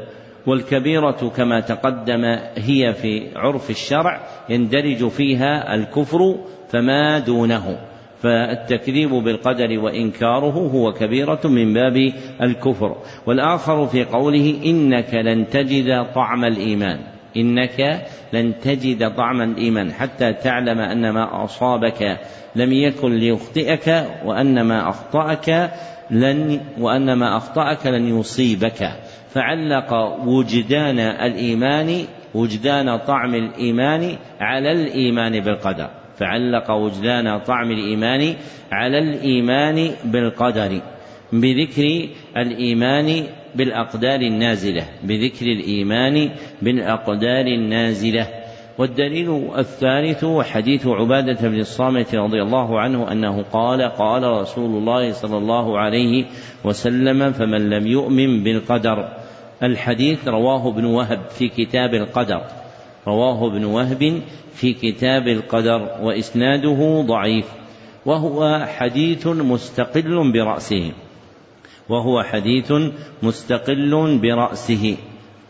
والكبيرة كما تقدم هي في عرف الشرع يندرج فيها الكفر فما دونه. فالتكذيب بالقدر وإنكاره هو كبيرة من باب الكفر. والآخر في قوله إنك لن تجد طعم الإيمان. إنك لن تجد طعم الإيمان حتى تعلم أن ما أصابك لم يكن ليخطئك وأن ما أخطأك لن وأن ما أخطأك لن يصيبك. فعلق وجدان الإيمان وجدان طعم الإيمان على الإيمان بالقدر. فعلق وجدان طعم الإيمان على الإيمان بالقدر بذكر الإيمان بالأقدار النازلة بذكر الإيمان بالأقدار النازلة. والدليل الثالث حديث عبادة بن الصامت رضي الله عنه أنه قال قال رسول الله صلى الله عليه وسلم فمن لم يؤمن بالقدر الحديث رواه ابن وهب في كتاب القدر. رواه ابن وهب في كتاب القدر وإسناده ضعيف وهو حديث مستقل برأسه وهو حديث مستقل برأسه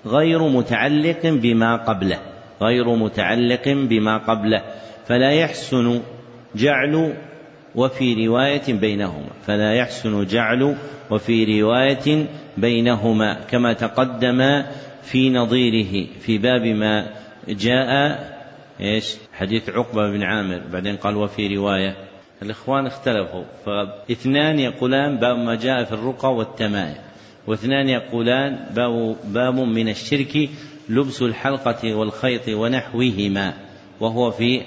غير متعلق بما قبله غير متعلق بما قبله فلا يحسن جعل وفي رواية بينهما فلا يحسن جعل وفي رواية بينهما كما تقدم في نظيره في باب ما جاء إيش؟ حديث عقبة بن عامر بعدين قال وفي رواية الإخوان اختلفوا فاثنان يقولان باب ما جاء في الرقى والتمائم واثنان يقولان باب, باب من الشرك لبس الحلقة والخيط ونحوهما وهو في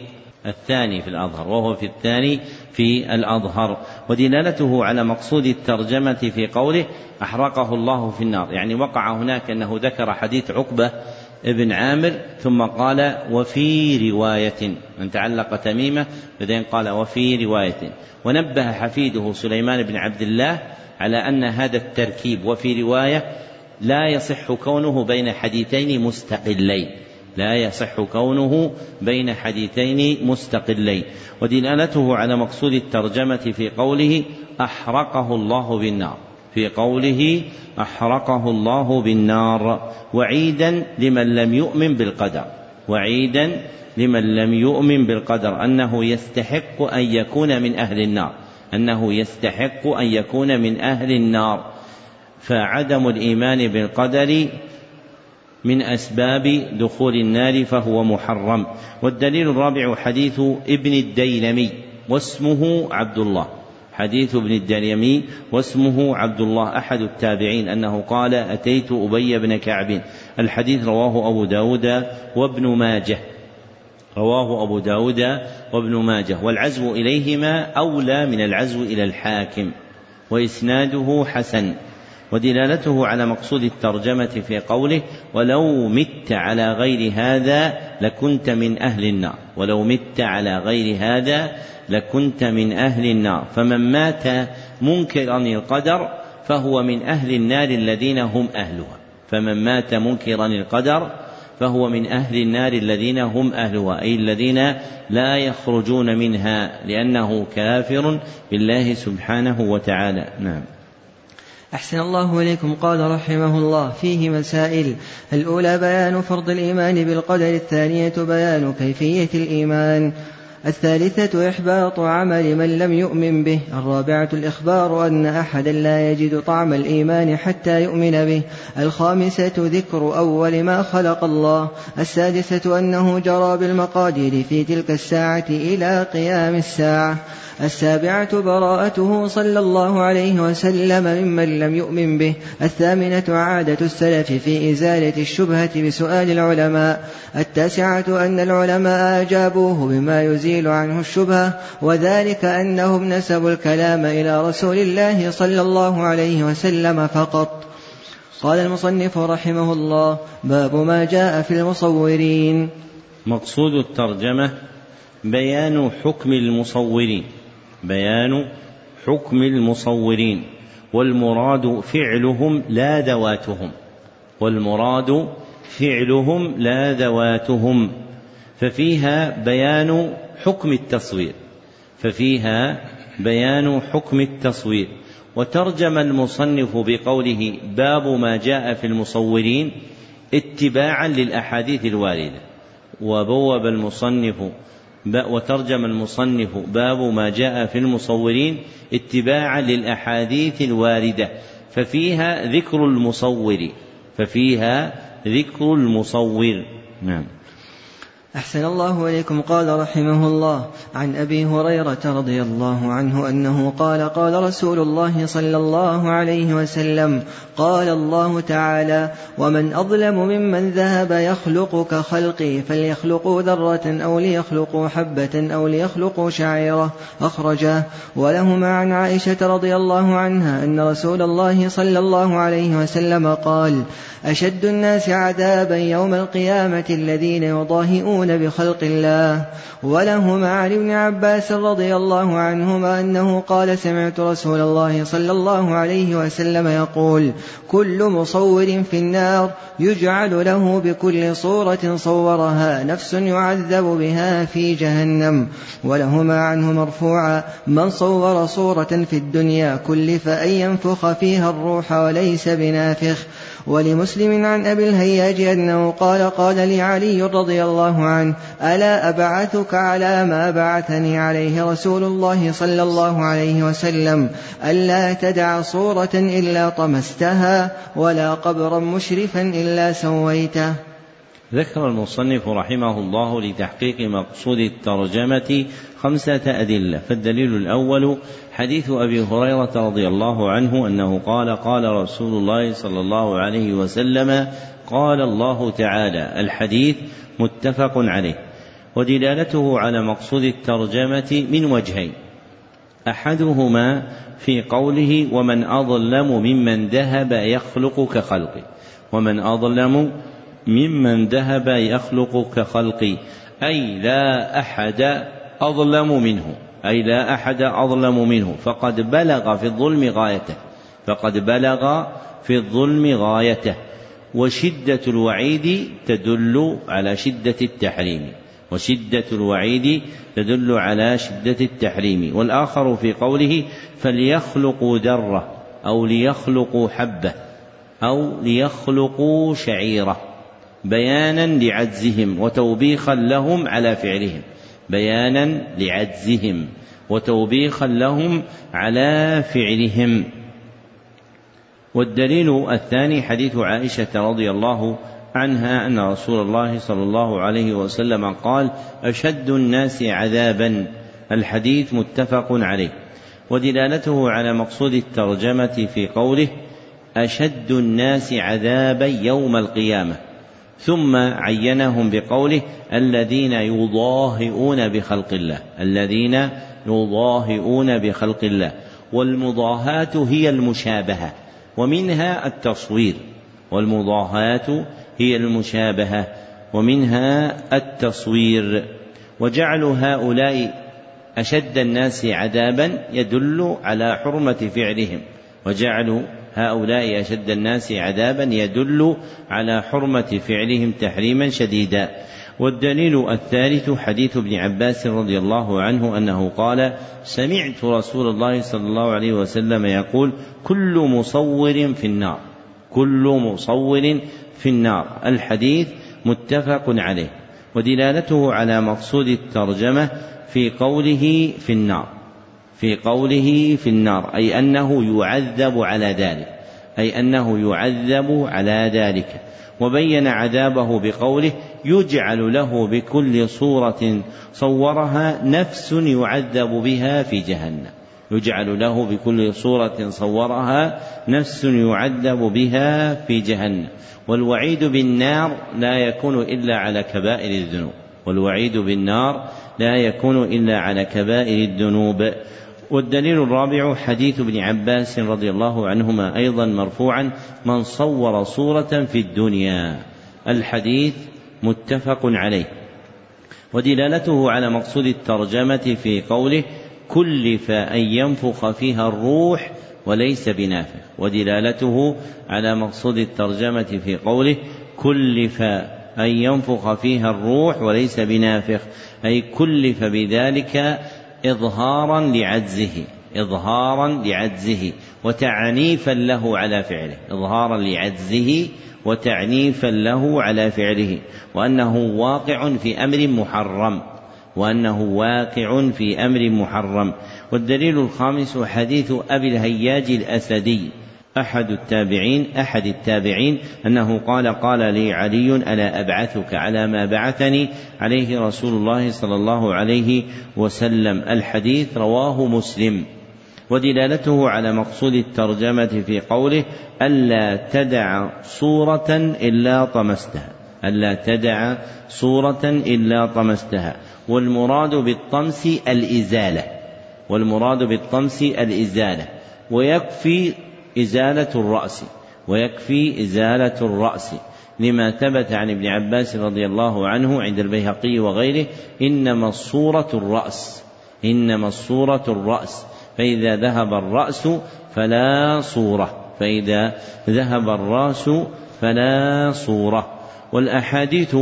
الثاني في الأظهر وهو في الثاني في الأظهر ودلالته على مقصود الترجمة في قوله أحرقه الله في النار يعني وقع هناك أنه ذكر حديث عقبة ابن عامر ثم قال وفي رواية من تعلق تميمة بعدين قال وفي رواية. ونبه حفيده سليمان بن عبد الله على أن هذا التركيب وفي رواية لا يصح كونه بين حديثين مستقلين. لا يصح كونه بين حديثين مستقلين. ودلالته على مقصود الترجمة في قوله أحرقه الله بالنار. في قوله أحرقه الله بالنار وعيدا لمن لم يؤمن بالقدر وعيدا لمن لم يؤمن بالقدر أنه يستحق أن يكون من أهل النار أنه يستحق أن يكون من أهل النار. فعدم الإيمان بالقدر من أسباب دخول النار فهو محرم. والدليل الرابع حديث ابن الديلمي واسمه عبد الله. حديث ابن الدريمي واسمه عبد الله أحد التابعين أنه قال أتيت أبي بن كعب. الحديث رواه أبو داود وابن ماجه. رواه أبو داود وابن ماجه. والعزو إليهما أولى من العزو إلى الحاكم. وإسناده حسن. ودلالته على مقصود الترجمة في قوله ولو مت على غير هذا لكنت من أهل النار ولو مت على غير هذا لكنت من أهل النار فمن مات منكرا القدر فهو من أهل النار الذين هم أهلها فمن مات منكرا القدر فهو من أهل النار الذين هم أهلها أي الذين لا يخرجون منها لأنه كافر بالله سبحانه وتعالى. نعم. أحسن الله إليكم. قال رحمه الله فيه مسائل. الأولى بيان فرض الإيمان بالقدر الثانية بيان كيفية الإيمان. الثالثة إحباط عمل من لم يؤمن به. الرابعة الإخبار أن أحدا لا يجد طعم الإيمان حتى يؤمن به. الخامسة ذكر أول ما خلق الله. السادسة أنه جرى بالمقادير في تلك الساعة إلى قيام الساعة. السابعة براءته صلى الله عليه وسلم ممن لم يؤمن به الثامنة عادة السلف في إزالة الشبهة بسؤال العلماء التاسعة أن العلماء أجابوه بما يزيل عنه الشبهة وذلك أنهم نسبوا الكلام إلى رسول الله صلى الله عليه وسلم فقط. قال المصنف رحمه الله باب ما جاء في المصورين. مقصود الترجمة بيان حكم المصورين. بيان حكم المصورين والمراد فعلهم لا ذواتهم والمراد فعلهم لا ذواتهم ففيها بيان حكم التصوير ففيها بيان حكم التصوير. وترجم المصنف بقوله باب ما جاء في المصورين اتباعا للأحاديث الواردة وبوب المصنف وترجم المصنف باب ما جاء في المصورين اتباعا للأحاديث الواردة ففيها ذكر المصور ففيها ذكر المصور. نعم. أحسن الله إليكم. قال رحمه الله عن أبي هريرة رضي الله عنه أنه قال قال رسول الله صلى الله عليه وسلم قال الله تعالى ومن أظلم ممن ذهب يخلق كخلقي فليخلقوا ذرة أو ليخلقوا حبة أو ليخلقوا شعيرة أخرجاه ولهما عن عائشة رضي الله عنها أن رسول الله صلى الله عليه وسلم قال أشد الناس عذابا يوم القيامة الذين يضاهئون بخلق الله ولهما عن ابن عباس رضي الله عنهما أنه قال سمعت رسول الله صلى الله عليه وسلم يقول كل مصور في النار يجعل له بكل صورة صورها نفس يعذب بها في جهنم ولهما عنه مرفوعا من صور صورة في الدنيا كلف أن ينفخ فيها الروح وليس بنافخ ولمسلم عن أبي الهياج أنه قال قال لي علي رضي الله عنه ألا أبعثك على ما بعثني عليه رسول الله صلى الله عليه وسلم ألا تدع صورة إلا طمستها ولا قبرا مشرفا إلا سويته. ذكر المصنف رحمه الله لتحقيق مقصود الترجمة خمسة أدلة. فالدليل الأول حديث أبي هريرة رضي الله عنه أنه قال قال رسول الله صلى الله عليه وسلم قال الله تعالى الحديث متفق عليه. ودلالته على مقصود الترجمة من وجهين. أحدهما في قوله ومن أظلم ممن ذهب يخلق كخلقه ومن أظلم ممن ذهب يخلق كخلقي. أي لا أحد أظلم منه. أي لا أحد أظلم منه. فقد بلغ في الظلم غايته. فقد بلغ في الظلم غايته. وشدة الوعيد تدل على شدة التحريم. وشدة الوعيد تدل على شدة التحريم. والآخر في قوله فليخلقوا ذرة أو ليخلقوا حبة أو ليخلقوا شعيرة بيانا لعجزهم وتوبيخا لهم على فعلهم. بيانا لعجزهم وتوبيخا لهم على فعلهم. والدليل الثاني حديث عائشة رضي الله عنها أن رسول الله صلى الله عليه وسلم قال أشد الناس عذابا. الحديث متفق عليه. ودلالته على مقصود الترجمة في قوله أشد الناس عذابا يوم القيامة. ثم عينهم بقوله الذين يضاهئون بخلق الله. الذين يضاهئون بخلق الله. والمضاهاة هي المشابهة. ومنها التصوير. والمضاهاة هي المشابهة ومنها التصوير. وجعل هؤلاء أشد الناس عذابا يدل على حرمة فعلهم. وجعل هؤلاء أشد الناس عذابا يدل على حرمة فعلهم تحريما شديدا. والدليل الثالث حديث ابن عباس رضي الله عنه أنه قال سمعت رسول الله صلى الله عليه وسلم يقول كل مصور في النار. كل مصور في النار. الحديث متفق عليه ودلالته على مقصود الترجمة في قوله في النار. في قوله في النار أي أنه يعذب على ذلك أي أنه يعذب على ذلك. وبين عذابه بقوله يجعل له بكل صورة صورها نفس يعذب بها في جهنم. يجعل له بكل صورة صورها نفس يعذب بها في جهنم. والوعيد بالنار لا يكون إلا على كبائر الذنوب. والوعيد بالنار لا يكون إلا على كبائر الذنوب. والدليل الرابع حديث ابن عباس رضي الله عنهما أيضا مرفوعا من صور صورة في الدنيا. الحديث متفق عليه. ودلالته على مقصود الترجمة في قوله كلف أن ينفخ فيها الروح وليس بنافخ ودلالته على مقصود الترجمة في قوله كلف أن ينفخ فيها الروح وليس بنافخ أي كلف بذلك إظهارا لعجزه إظهارا لعجزه وتعنيفا له على فعله إظهارا لعجزه وتعنيفا له على فعله وأنه واقع في أمر محرم وأنه واقع في أمر محرم والدليل الخامس حديث أبي الهياج الأسدي. أحد التابعين أحد التابعين أنه قال قال لي علي ألا أبعثك على ما بعثني؟ عليه رسول الله صلى الله عليه وسلم. الحديث رواه مسلم. ودلالته على مقصود الترجمة في قوله ألا تدع صورة إلا طمستها. ألا تدع صورة إلا طمستها. والمراد بالطمس الإزالة. والمراد بالطمس الإزالة. ويكفي إزالة الرأس. ويكفي إزالة الرأس. لما ثبت عن ابن عباس رضي الله عنه عند البيهقي وغيره إنما الصورة الرأس. إنما الصورة الرأس. فإذا ذهب الرأس فلا صورة. فإذا ذهب الرأس فلا صورة. والأحاديث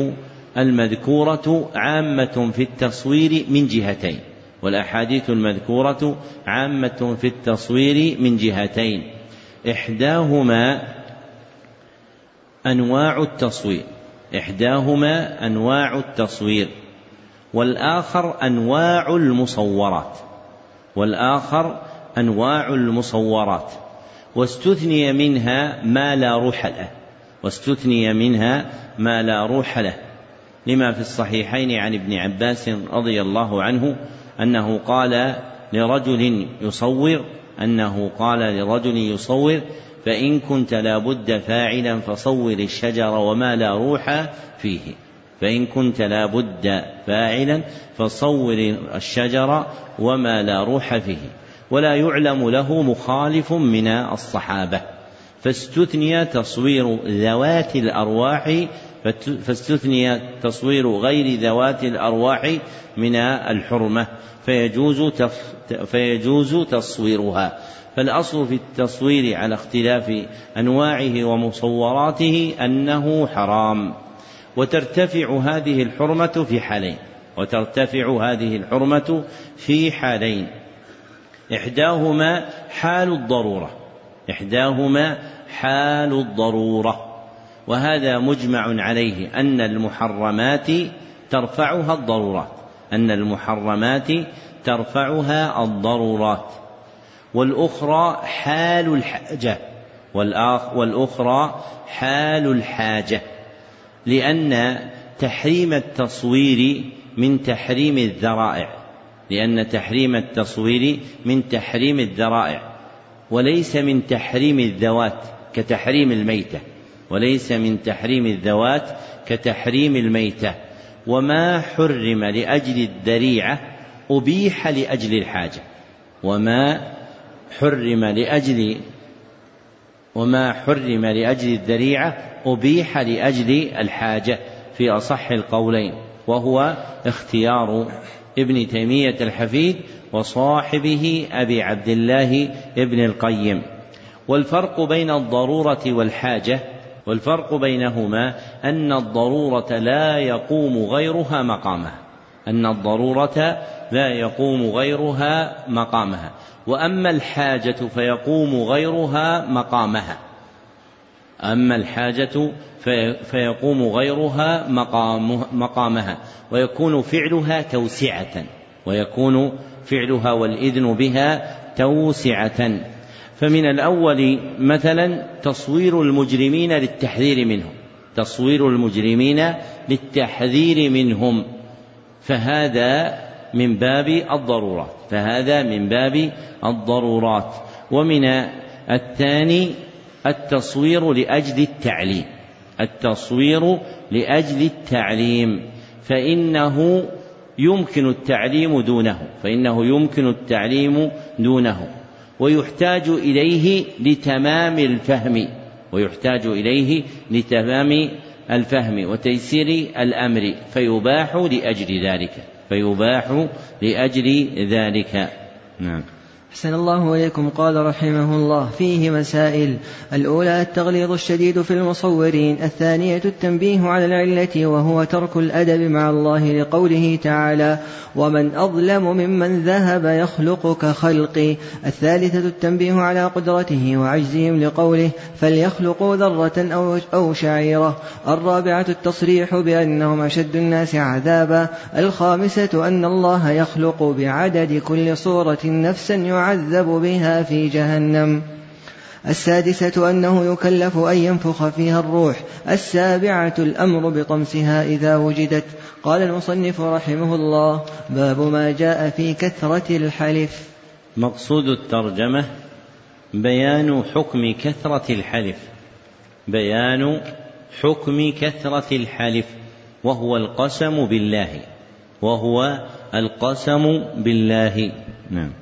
المذكورة عامة في التصوير من جهتين. والأحاديث المذكورة عامة في التصوير من جهتين. إحداهما أنواع التصوير. إحداهما أنواع التصوير. والآخر أنواع المصورات. والآخر أنواع المصورات. واستثني منها ما لا روح له. واستثني منها ما لا روح له. لما في الصحيحين عن ابن عباس رضي الله عنه أنه قال لرجل يصور أنه قال لرجل يصور فإن كنت لابد فاعلا فصور الشجر وما لا روح فيه. فإن كنت لابد فاعلا فصور الشجر وما لا روح فيه. ولا يعلم له مخالف من الصحابة. فاستثني تصوير ذوات الأرواح فاستثني تصوير غير ذوات الأرواح من الحرمة. فيجوز فيجوز تصويرها. فالأصل في التصوير على اختلاف أنواعه ومصوراته أنه حرام. وترتفع هذه الحرمة في حالين. وترتفع هذه الحرمة في حالين. إحداهما حال الضرورة. إحداهما حال الضرورة. وهذا مجمع عليه أن المحرمات ترفعها الضرورات أن المحرمات ترفعها الضرورات. والأخرى حال الحاجة. والأخرى حال الحاجة. لأن تحريم التصوير من تحريم الذرائع. لأن تحريم التصوير من تحريم الذرائع. وليس من تحريم الذوات كتحريم الميتة. وليس من تحريم الذوات كتحريم الميتة. وما حرم لأجل الذريعة أبيح لأجل الحاجة وما حرم لأجل وما حرم لأجل الذريعة أبيح لأجل الحاجة في أصح القولين وهو اختيار ابن تيمية الحفيد وصاحبه أبي عبد الله ابن القيم. والفرق بين الضرورة والحاجة والفرق بينهما أن الضرورة لا يقوم غيرها مقامها. أن الضرورة لا يقوم غيرها مقامها. وأما الحاجة فيقوم غيرها مقامها. أما الحاجة فيقوم غيرها مقام مقامها. ويكون فعلها توسعة. ويكون فعلها والإذن بها توسعة. فمن الأول مثلا تصوير المجرمين للتحذير منهم. تصوير المجرمين للتحذير منهم. فهذا من باب الضرورات. فهذا من باب الضرورات. ومن الثاني التصوير لأجل التعليم. التصوير لأجل التعليم. فإنه يمكن التعليم دونه. فإنه يمكن التعليم دونه. ويحتاج إليه لتمام الفهم. ويحتاج إليه لتمام الفهم وتيسير الأمر. فيباح لأجل ذلك. فيباح لأجل ذلك. نعم. أحسن الله إليكم قال رحمه الله. فيه مسائل. الأولى التغليظ الشديد في المصورين. الثانية التنبيه على العلة وهو ترك الأدب مع الله لقوله تعالى ومن أظلم ممن ذهب يخلق كخلقي الثالثة التنبيه على قدرته وعجزهم لقوله فليخلقوا ذرة أو, أو شعيرة الرابعة التصريح بأنهم أشد الناس عذابا. الخامسة أن الله يخلق بعدد كل صورة نفسا يعذب بها في جهنم. السادسة أنه يكلف أن ينفخ فيها الروح. السابعة الأمر بطمسها إذا وجدت. قال المصنف رحمه الله باب ما جاء في كثرة الحلف. مقصود الترجمة بيان حكم كثرة الحلف. بيان حكم كثرة الحلف. وهو القسم بالله. وهو القسم بالله. نعم.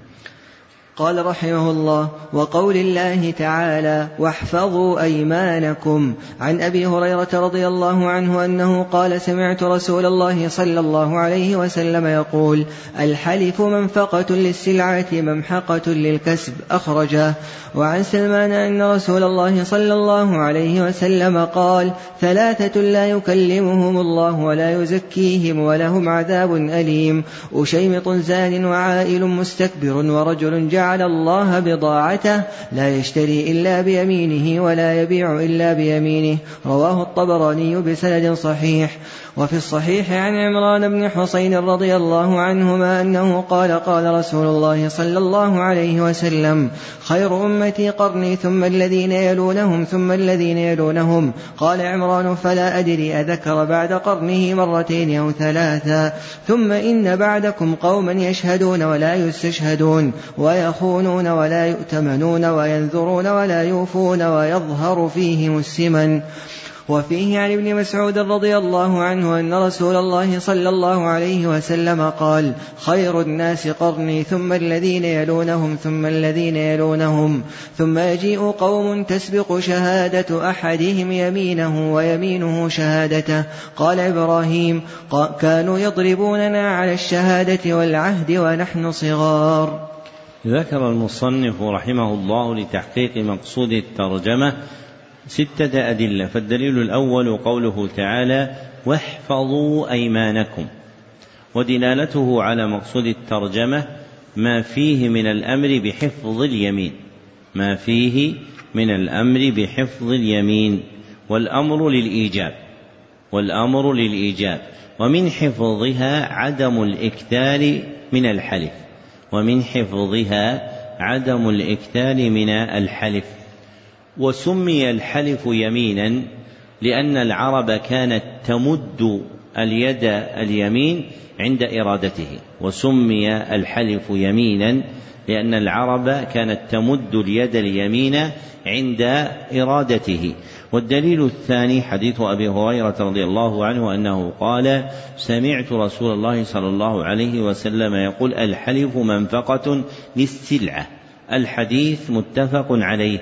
قال رحمه الله وقول الله تعالى واحفظوا أيمانكم. عن أبي هريرة رضي الله عنه أنه قال سمعت رسول الله صلى الله عليه وسلم يقول الحلف منفقة للسلعة ممحقة للكسب أخرجه. وعن سلمان أن رسول الله صلى الله عليه وسلم قال ثلاثة لا يكلمهم الله ولا يزكيهم ولهم عذاب أليم. أشيمط زان وعائل مستكبر ورجل جعل جعل الله بضاعته لا يشتري إلا بيمينه ولا يبيع إلا بيمينه. رواه الطبراني بسند صحيح. وفي الصحيح عن عمران بن حسين رضي الله عنهما أنه قال قال رسول الله صلى الله عليه وسلم خير أمتي قرني ثم الذين يلونهم ثم الذين يلونهم. قال عمران فلا أدري أذكر بعد قرنه مرتين أو ثلاثا ثم إن بعدكم قوما يشهدون ولا يستشهدون ويخونون ولا يؤتمنون وينذرون ولا يوفون ويظهر فيهم السمن. وفيه عن ابن مسعود رضي الله عنه أن رسول الله صلى الله عليه وسلم قال خير الناس قرني ثم الذين يلونهم ثم الذين يلونهم ثم يجيء قوم تسبق شهادة أحدهم يمينه ويمينه شهادته. قال إبراهيم كانوا يضربوننا على الشهادة والعهد ونحن صغار. ذكر المصنف رحمه الله لتحقيق مقصود الترجمة ستة أدلة فالدليل الأول قوله تعالى واحفظوا أيمانكم. ودلالته على مقصود الترجمة ما فيه من الأمر بحفظ اليمين. ما فيه من الأمر بحفظ اليمين. والأمر للإيجاب. والأمر للإيجاب. ومن حفظها عدم الإكثار من الحلف. ومن حفظها عدم الإكثار من الحلف. وسمي الحلف يمينا لأن العرب كانت تمد اليد اليمين عند إرادته. وسمي الحلف يمينا لأن العرب كانت تمد اليد اليمين عند إرادته. والدليل الثاني حديث أبي هريرة رضي الله عنه أنه قال سمعت رسول الله صلى الله عليه وسلم يقول الحلف منفقة للسلعة. الحديث متفق عليه.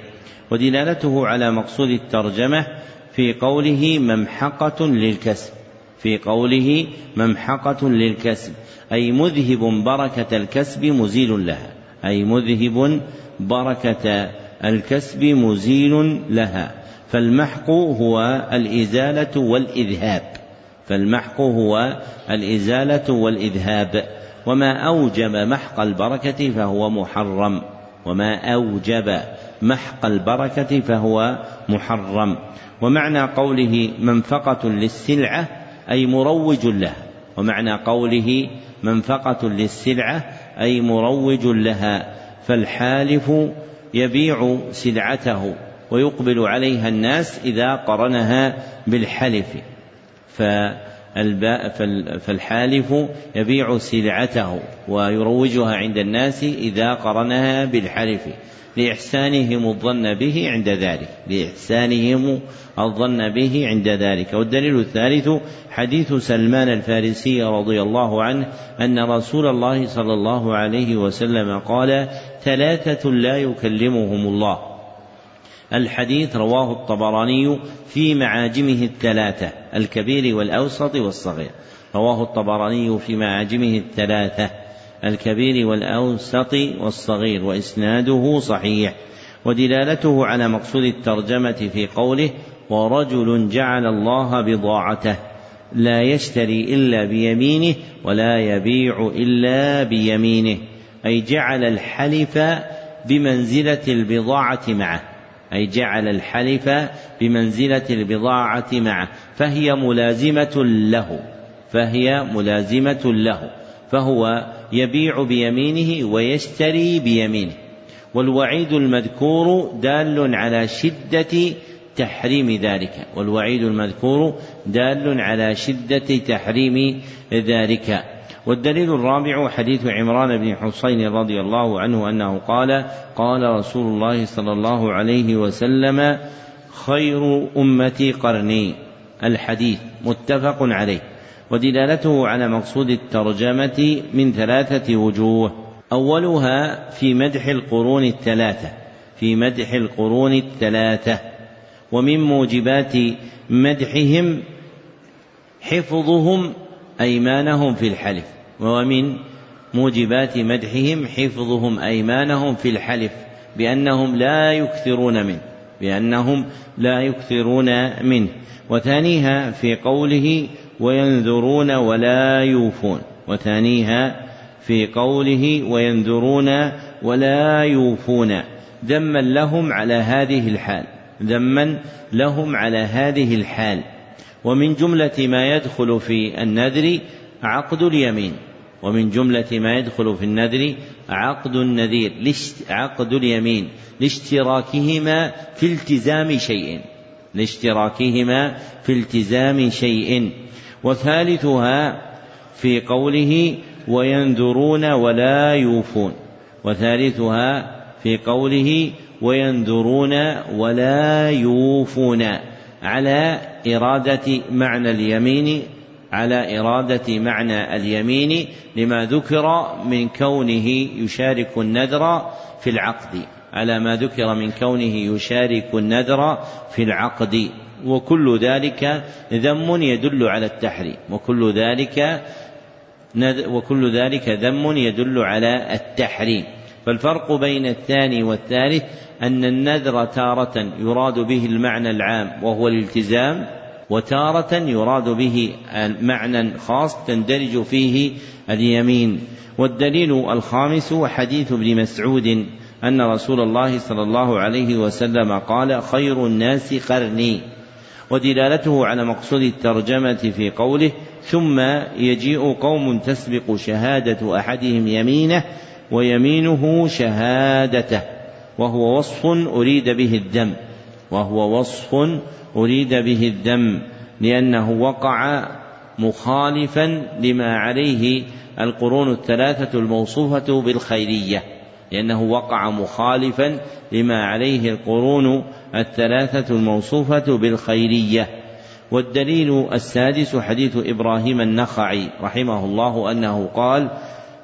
ودلالته على مقصود الترجمة في قوله ممحقة للكسب. في قوله ممحقة للكسب. أي مذهب بركة الكسب مزيل لها. أي مذهب بركة الكسب مزيل لها. فالمحق هو الإزالة والإذهاب. فالمحق هو الإزالة والإذهاب. وما أوجب محق البركة فهو محرم. وما أوجب محق البركة فهو محرم. ومعنى قوله منفقة للسلعة أي مروج لها. ومعنى قوله منفقة للسلعة أي مروج لها. فالحالف يبيع سلعته ويقبل عليها الناس إذا قرنها بالحلف. فالحالف يبيع سلعته ويروجها عند الناس إذا قرنها بالحلف. لإحسانهم الظن به عند ذلك. لإحسانهم الظن به عند ذلك. والدليل الثالث حديث سلمان الفارسي رضي الله عنه أن رسول الله صلى الله عليه وسلم قال ثلاثة لا يكلمهم الله. الحديث رواه الطبراني في معاجمه الثلاثة الكبير والأوسط والصغير. رواه الطبراني في معاجمه الثلاثة الكبير والأوسط والصغير وإسناده صحيح. ودلالته على مقصود الترجمة في قوله ورجل جعل الله بضاعته لا يشتري إلا بيمينه ولا يبيع إلا بيمينه أي جعل الحلف بمنزلة البضاعة معه. أي جعل الحلف بمنزلة البضاعة معه فهي ملازمة له فهي ملازمة له فهو يبيع بيمينه ويشتري بيمينه والوعيد المذكور دال على شدة تحريم ذلك والوعيد المذكور دال على شدة تحريم ذلك. والدليل الرابع حديث عمران بن حسين رضي الله عنه أنه قال قال رسول الله صلى الله عليه وسلم خير أمتي قرني. الحديث متفق عليه. ودلالته على مقصود الترجمة من ثلاثة وجوه. أولها في مدح القرون الثلاثة. في مدح القرون الثلاثة. ومن موجبات مدحهم حفظهم أيمانهم في الحلف. ومن موجبات مدحهم حفظهم أيمانهم في الحلف بأنهم لا يكثرون منه بأنهم لا يكثرون منه. وثانيها في قوله وينذرون ولا يوفون. وثانيها في قوله وينذرون ولا يوفون. ذما لهم على هذه الحال. ذما لهم على هذه الحال. ومن جملة ما يدخل في النذر عقد اليمين. ومن جملة ما يدخل في النذر عقد النذير عقد اليمين لاشتراكهما في التزام شيء. لاشتراكهما في التزام شيء. وثالثها في قوله وينذرون ولا يوفون. وثالثها في قوله وينذرون ولا يوفون. على إرادة معنى اليمين على إرادة معنى اليمين لما ذكر من كونه يشارك النذر في العقد. على ما ذكر من كونه يشارك النذر في العقد. وكل ذلك ذم يدل على التحريم. وكل ذلك وكل ذلك ذم يدل على التحريم. فالفرق بين الثاني والثالث أن النذر تارة يراد به المعنى العام وهو الالتزام وتارة يراد به معنى خاص تندرج فيه اليمين. والدليل الخامس حديث ابن مسعود أن رسول الله صلى الله عليه وسلم قال خير الناس قرني. ودلالته على مقصود الترجمة في قوله ثم يجيء قوم تسبق شهادة أحدهم يمينه ويمينه شهادته وهو وصف أريد به الذم وهو وصف أريد به الذم لأنه وقع مخالفا لما عليه القرون الثلاثة الموصوفة بالخيرية لأنه وقع مخالفا لما عليه القرون الثلاثة الموصوفة بالخيرية. والدليل السادس حديث إبراهيم النخعي رحمه الله أنه قال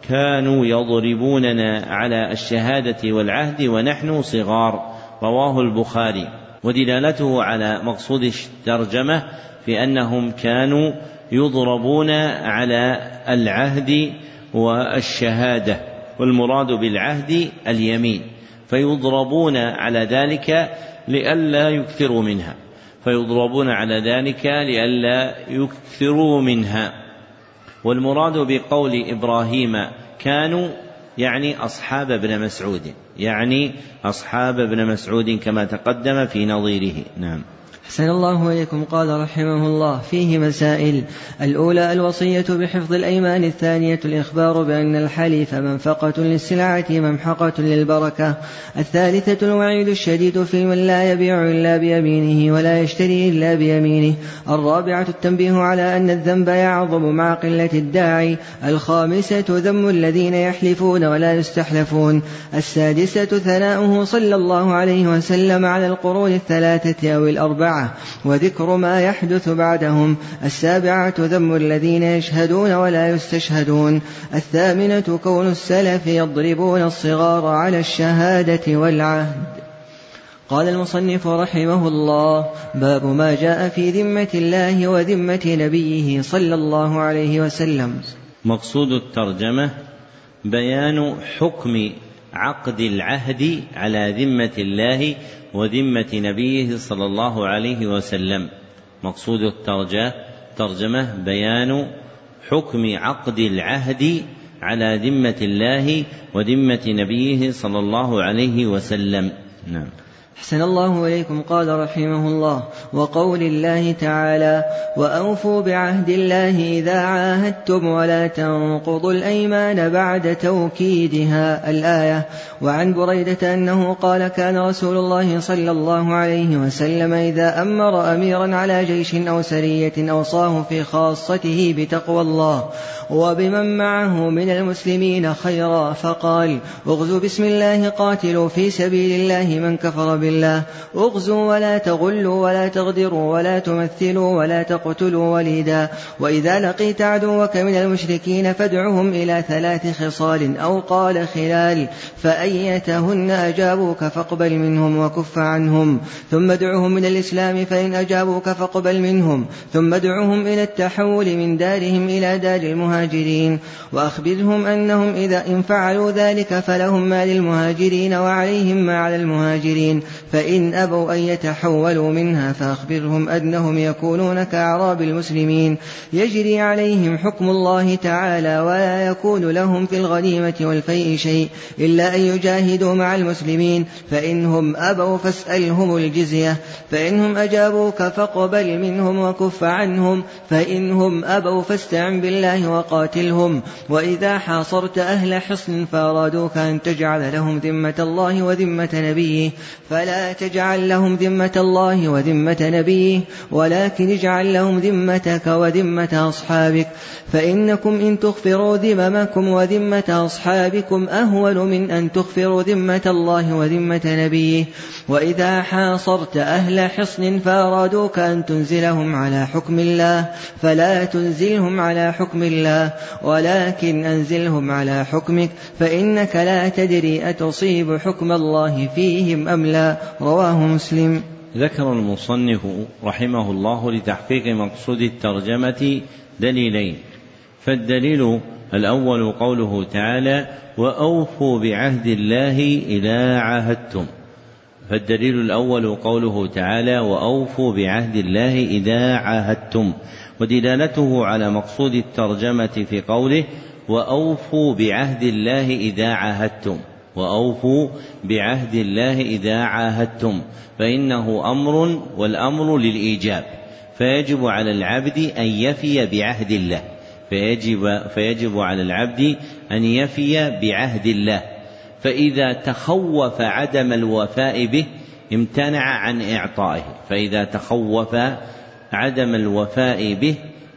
كانوا يضربوننا على الشهادة والعهد ونحن صغار رواه البخاري. ودلالته على مقصود الترجمة في أنهم كانوا يضربون على العهد والشهادة والمراد بالعهد اليمين فيضربون على ذلك لئلا يكثروا منها فيضربون على ذلك لئلا يكثروا منها. والمراد بقول إبراهيم كانوا يعني أصحاب ابن مسعود يعني أصحاب ابن مسعود كما تقدم في نظيره. نعم. أحسن الله إليكم قال رحمه الله. فيه مسائل. الأولى الوصية بحفظ الأيمان. الثانية الإخبار بأن الحليف منفقة للسلعة ممحقة للبركة. الثالثة الوعيد الشديد في من لا يبيع إلا بيمينه ولا يشتري إلا بيمينه. الرابعة التنبيه على أن الذنب يعظم مع قلة الداعي. الخامسة ذم الذين يحلفون ولا يستحلفون. السادسة ثناؤه صلى الله عليه وسلم على القرون الثلاثة أو الأربعة. وذكر ما يحدث بعدهم. السابعة ذم الذين يشهدون ولا يستشهدون. الثامنة كون السلف يضربون الصغار على الشهادة والعهد. قال المصنف رحمه الله باب ما جاء في ذمة الله وذمة نبيه صلى الله عليه وسلم. مقصود الترجمة بيان حكم عقد العهد على ذمة الله وذمة نبيه صلى الله عليه وسلم. مقصود الترجمة بيان حكم عقد العهد على ذمة الله وذمة نبيه صلى الله عليه وسلم. نعم. أحسن الله إليكم قال رحمه الله. وقول الله تعالى وأوفوا بعهد الله إذا عاهدتم ولا تنقضوا الأيمان بعد توكيدها. الآية وعن بريدة أنه قال كان رسول الله صلى الله عليه وسلم إذا أمر أميرا على جيش أو سرية أوصاه في خاصته بتقوى الله وبمن معه من المسلمين خيرا فقال اغزوا بسم الله قاتلوا في سبيل الله من كفر بالله. اغزوا ولا تغلوا ولا تغدروا ولا تمثلوا ولا تقتلوا وليدا. وإذا لقيت عدوك من المشركين فادعهم إلى ثلاث خصال أو قال خلال فأيتهن أجابوك فاقبل منهم وكف عنهم. ثم ادعهم من الإسلام فإن أجابوك فاقبل منهم. ثم ادعهم إلى التحول من دارهم إلى دار المهاجرين. وأخبرهم أنهم إذا إن فعلوا ذلك فلهم ما للمهاجرين وعليهم ما على المهاجرين. فإن أبوا أن يتحولوا منها فأخبرهم أنهم يكونون كأعراب المسلمين. يجري عليهم حكم الله تعالى ولا يكون لهم في الغنيمة والفيء شيء إلا أن يجاهدوا مع المسلمين. فإنهم أبوا فاسألهم الجزية. فإنهم أجابوك فاقبل منهم وكف عنهم. فإنهم أبوا فاستعن بالله وقاتلهم. وإذا حاصرت أهل حصن فأرادوك أن تجعل لهم ذمة الله وذمة نبيه. فلا تجعل لهم ذمة الله وذمة نبيه ولكن اجعل لهم ذمتك وذمة أصحابك. فإنكم إن تغفروا ذممكم وذمة أصحابكم أهون من أن تغفروا ذمة الله وذمة نبيه. وإذا حاصرت أهل حصن فأرادوك أن تنزلهم على حكم الله فلا تنزلهم على حكم الله ولكن أنزلهم على حكمك فإنك لا تدري أتصيب حكم الله فيهم أم لا. رواه مسلم. ذكر المصنف رحمه الله لتحقيق مقصود الترجمة دليلين. فالدليل الأول قوله تعالى وأوفوا بعهد الله إذا عاهدتم فالدليل الأول قوله تعالى وأوفوا بعهد الله إذا عاهدتم ودلالته على مقصود الترجمة في قوله وأوفوا بعهد الله إذا عاهدتم وأوفوا بعهد الله إذا عاهدتم فإنه أمر والأمر للإيجاب فيجب على العبد أن يفي بعهد الله فيجب فيجب على العبد أن يفي بعهد الله فإذا تخوف عدم الوفاء به امتنع عن إعطائه فإذا تخوف عدم الوفاء به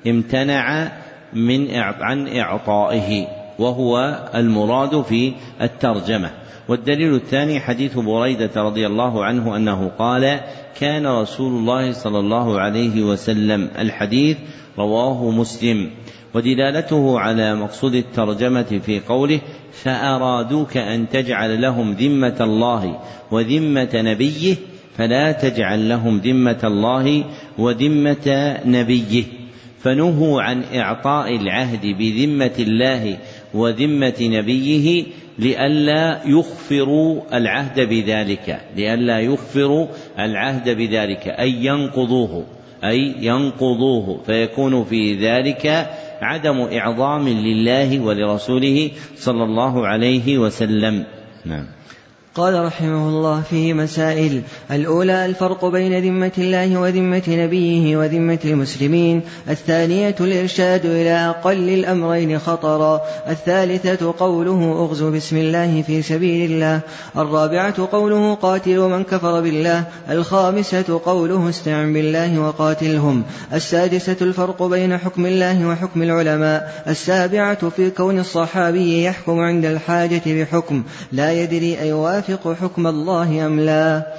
امتنع من عن إعطائه. وهو المراد في الترجمة. والدليل الثاني حديث بريدة رضي الله عنه أنه قال كان رسول الله صلى الله عليه وسلم. الحديث رواه مسلم. ودلالته على مقصود الترجمة في قوله فأرادوك أن تجعل لهم ذمة الله وذمة نبيه فلا تجعل لهم ذمة الله وذمة نبيه. فنهوا عن إعطاء العهد بذمة الله وذمة نبيه لئلا يخفروا العهد بذلك لئلا يخفروا العهد بذلك أي ينقضوه أي ينقضوه فيكون في ذلك عدم إعظام لله ولرسوله صلى الله عليه وسلم. نعم. قال رحمه الله فيه مسائل الأولى الفرق بين ذمة الله وذمة نبيه وذمة المسلمين. الثانية الإرشاد إلى أقل الأمرين خطرا. الثالثة قوله أغزوا بسم الله في سبيل الله. الرابعة قوله قاتلوا من كفر بالله. الخامسة قوله استعن بالله وقاتلهم. السادسة الفرق بين حكم الله وحكم العلماء. السابعة في كون الصحابي يحكم عند الحاجة بحكم. لا يدري أيوافق يوافق حكم الله أم لا؟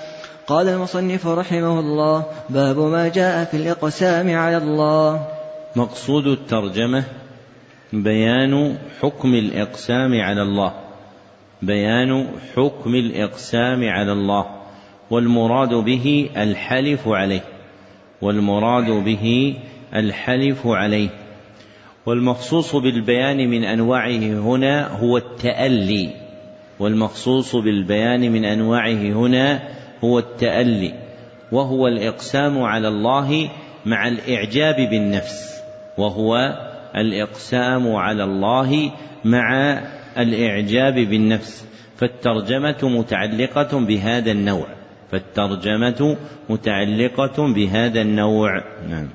قال المصنف رحمه الله باب ما جاء في الإقسام على الله. مقصود الترجمة بيان حكم الإقسام على الله. بيان حكم الإقسام على الله والمراد به الحلف عليه. والمراد به الحلف عليه. والمخصوص بالبيان من أنواعه هنا هو التألي. والمخصوص بالبيان من أنواعه هنا هو التألي وهو الإقسام على الله مع الإعجاب بالنفس وهو الإقسام على الله مع الإعجاب بالنفس فالترجمة متعلقة بهذا النوع فالترجمة متعلقة بهذا النوع. نعم.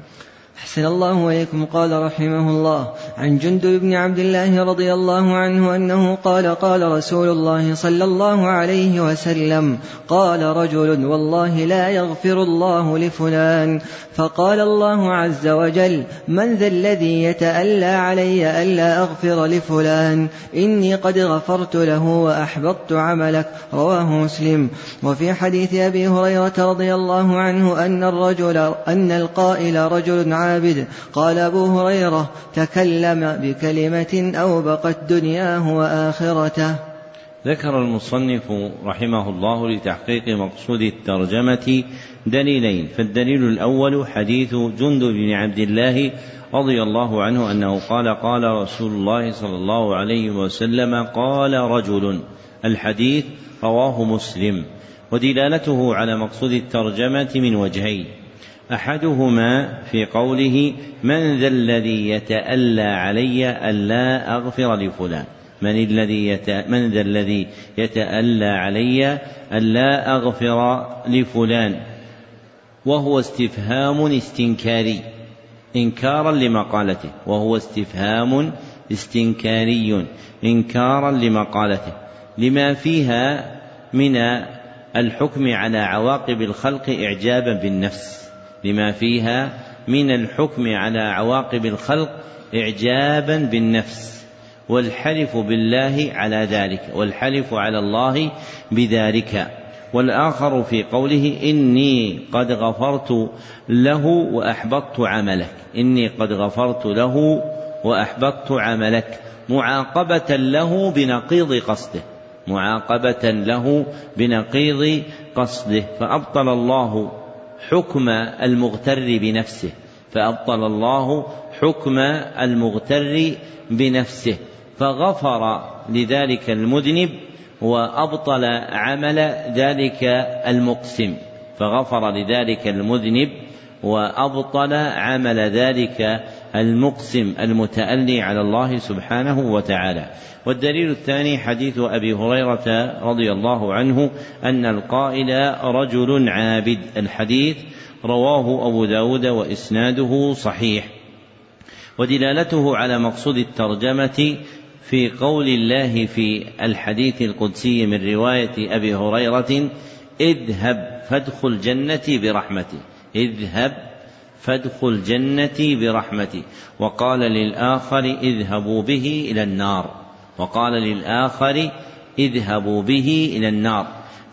أحسن الله إليكم. قال رحمه الله عن جندب بن عبد الله رضي الله عنه أنه قال قال رسول الله صلى الله عليه وسلم قال رجل والله لا يغفر الله لفلان. فقال الله عز وجل من ذا الذي يتألى علي ألا أغفر لفلان؟ إني قد غفرت له وأحبطت عملك. رواه مسلم. وفي حديث أبي هريرة رضي الله عنه أن الرجل أن القائل رجل عابد. قال أبو هريرة تكلم بكلمة أوبقت دنياه وآخرته. ذكر المصنف رحمه الله لتحقيق مقصود الترجمة دليلين. فالدليل الأول حديث جند بن عبد الله رضي الله عنه أنه قال قال رسول الله صلى الله عليه وسلم قال رجل الحديث رواه مسلم. ودلالته على مقصود الترجمة من وجهين. أحدهما في قوله من ذا الذي يتألى علي ألا أغفر لفلان من الذي يت... من ذا الذي يتألى علي ألا أغفر لفلان وهو استفهام استنكاري إنكارا لمقالته وهو استفهام استنكاري إنكارا لمقالته لما فيها من الحكم على عواقب الخلق إعجابا بالنفس. لما فيها من الحكم على عواقب الخلق إعجابا بالنفس والحلف بالله على ذلك والحلف على الله بذلك. والآخر في قوله إني قد غفرت له وأحبطت عملك إني قد غفرت له وأحبطت عملك معاقبة له بنقيض قصده معاقبة له بنقيض قصده. فأبطل الله حكم المغتر بنفسه فأبطل الله حكم المغتر بنفسه فغفر لذلك المذنب وأبطل عمل ذلك المقسم فغفر لذلك المذنب وأبطل عمل ذلك المقسم المتألي على الله سبحانه وتعالى. والدليل الثاني حديث أبي هريرة رضي الله عنه أن القائل رجل عابد. الحديث رواه أبو داود وإسناده صحيح. ودلالته على مقصود الترجمة في قول الله في الحديث القدسي من رواية أبي هريرة إذهب فادخل جنتي برحمتي. إذهب فادخل جنتي برحمتي. وقال للآخر اذهبوا به إلى النار. وقال للآخر اذهبوا به إلى النار.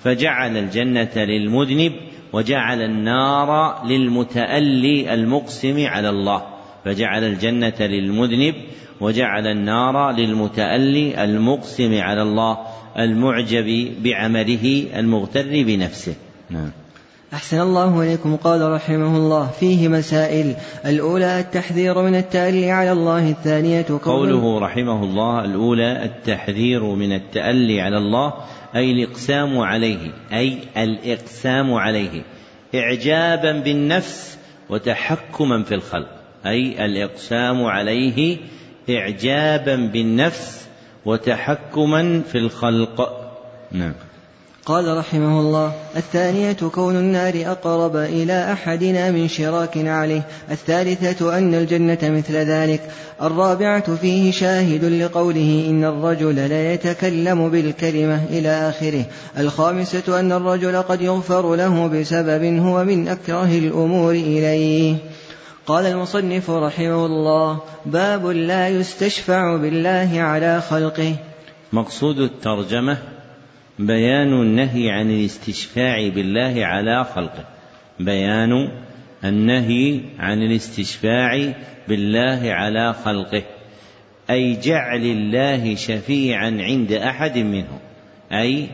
فجعل الجنة للمذنب وجعل النار للمتألي المقسم على الله. فجعل الجنة للمذنب وجعل النار للمتألي المقسم على الله المعجب بعمله المغتر بنفسه. نعم. أحسن الله إليكم. قال رحمه الله فيه مسائل. الأولى التحذير من التألي على الله الثانية قوله رحمه الله الأولى التحذير من التألي على الله أي الإقسام عليه أي الإقسام عليه إعجابا بالنفس وتحكما في الخلق أي الإقسام عليه إعجابا بالنفس وتحكما في الخلق. نعم. قال رحمه الله الثانية كون النار أقرب إلى أحدنا من شراك عليه الثالثة أن الجنة مثل ذلك الرابعة فيه شاهد لقوله إن الرجل لا يتكلم بالكلمة إلى آخره الخامسة أن الرجل قد يغفر له بسبب هو من أكره الأمور إليه. قال المصنف رحمه الله باب لا يستشفع بالله على خلقه. مقصود الترجمة بيان النهي عن الاستشفاع بالله على خلقه. بيان النهي عن الاستشفاع بالله على خلقه. أي جعل الله شفيعا عند أحد منهم أي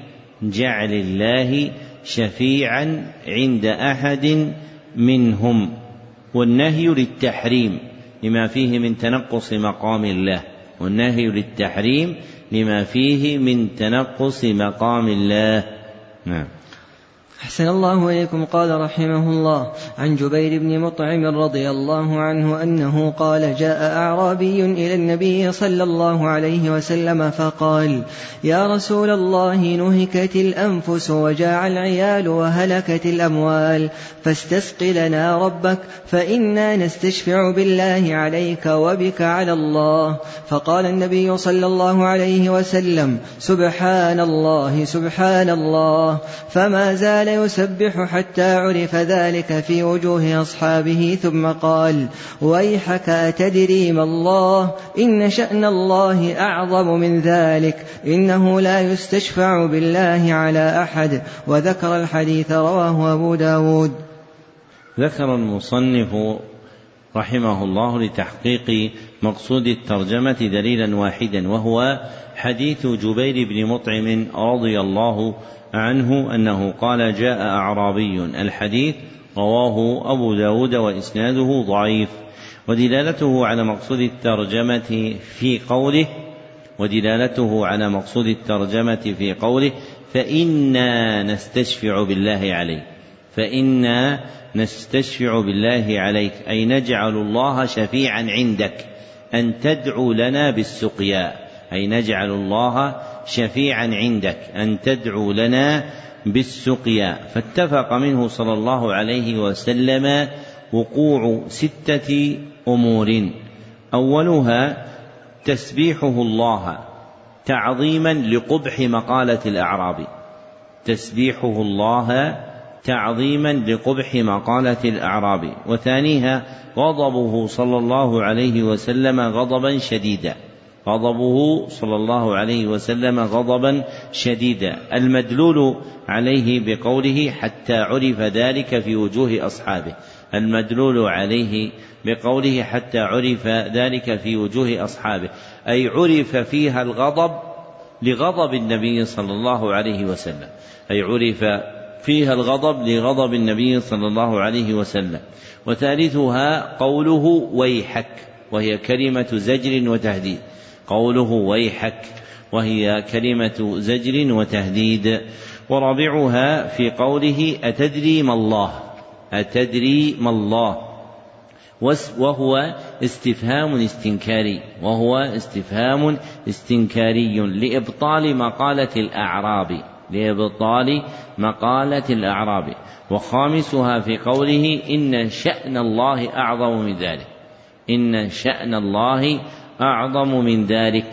جعل الله شفيعا عند أحد منهم. والنهي للتحريم. لما فيه من تنقص مقام الله. والنهي للتحريم لما فيه من تنقص مقام الله. نعم. أحسن الله إليكم. قال رحمه الله عن جبير بن مطعم رضي الله عنه أنه قال جاء أعرابي إلى النبي صلى الله عليه وسلم فقال يا رسول الله نهكت الأنفس وجاع العيال وهلكت الأموال فاستسق لنا ربك فإنا نستشفع بالله عليك وبك على الله. فقال النبي صلى الله عليه وسلم سبحان الله سبحان الله فما زال يسبح حتى عرف ذلك في وجوه أصحابه ثم قال ويحك أتدري ما الله؟ إن شأن الله أعظم من ذلك إنه لا يستشفع بالله على أحد. وذكر الحديث رواه أبو داود. ذكر المصنف رحمه الله لتحقيق مقصود الترجمة دليلا واحدا وهو حديث جبير بن مطعم رضي الله عنه أنه قال جاء أعرابي الحديث رواه أبو داود وإسناده ضعيف ودلالته على مقصود الترجمة في قوله ودلالته على مقصود الترجمة في قوله فإنا نستشفع بالله عليه فإنا نستشفع بالله عليك أي نجعل الله شفيعا عندك أن تدعو لنا بالسقيا أي نجعل الله شفيعا عندك أن تدعو لنا بالسقيا فاتفق منه صلى الله عليه وسلم وقوع ستة أمور. أولها تسبيحه الله تعظيما لقبح مقالة الأعراب تسبيحه الله تعظيما لقبح مقالة الأعراب. وثانيها غضبه صلى الله عليه وسلم غضبا شديدا. غضبه صلى الله عليه وسلم غضبا شديدا. المدلول عليه بقوله حتى عرف ذلك في وجوه أصحابه. المدلول عليه بقوله حتى عرف ذلك في وجوه أصحابه. أي عرف فيها الغضب لغضب النبي صلى الله عليه وسلم. أي عرف فيها الغضب لغضب النبي صلى الله عليه وسلم. وثالثها قوله ويحك وهي كلمة زجر وتهديد. قوله ويحك وهي كلمة زجر وتهديد. ورابعها في قوله أتدري ما الله أتدري ما الله. وهو استفهام استنكاري وهو استفهام استنكاري لإبطال مقالة الأعراب لإبطال مقالة الأعراب. وخامسها في قوله إن شأن الله أعظم من ذلك. إن شأن الله أعظم من ذلك.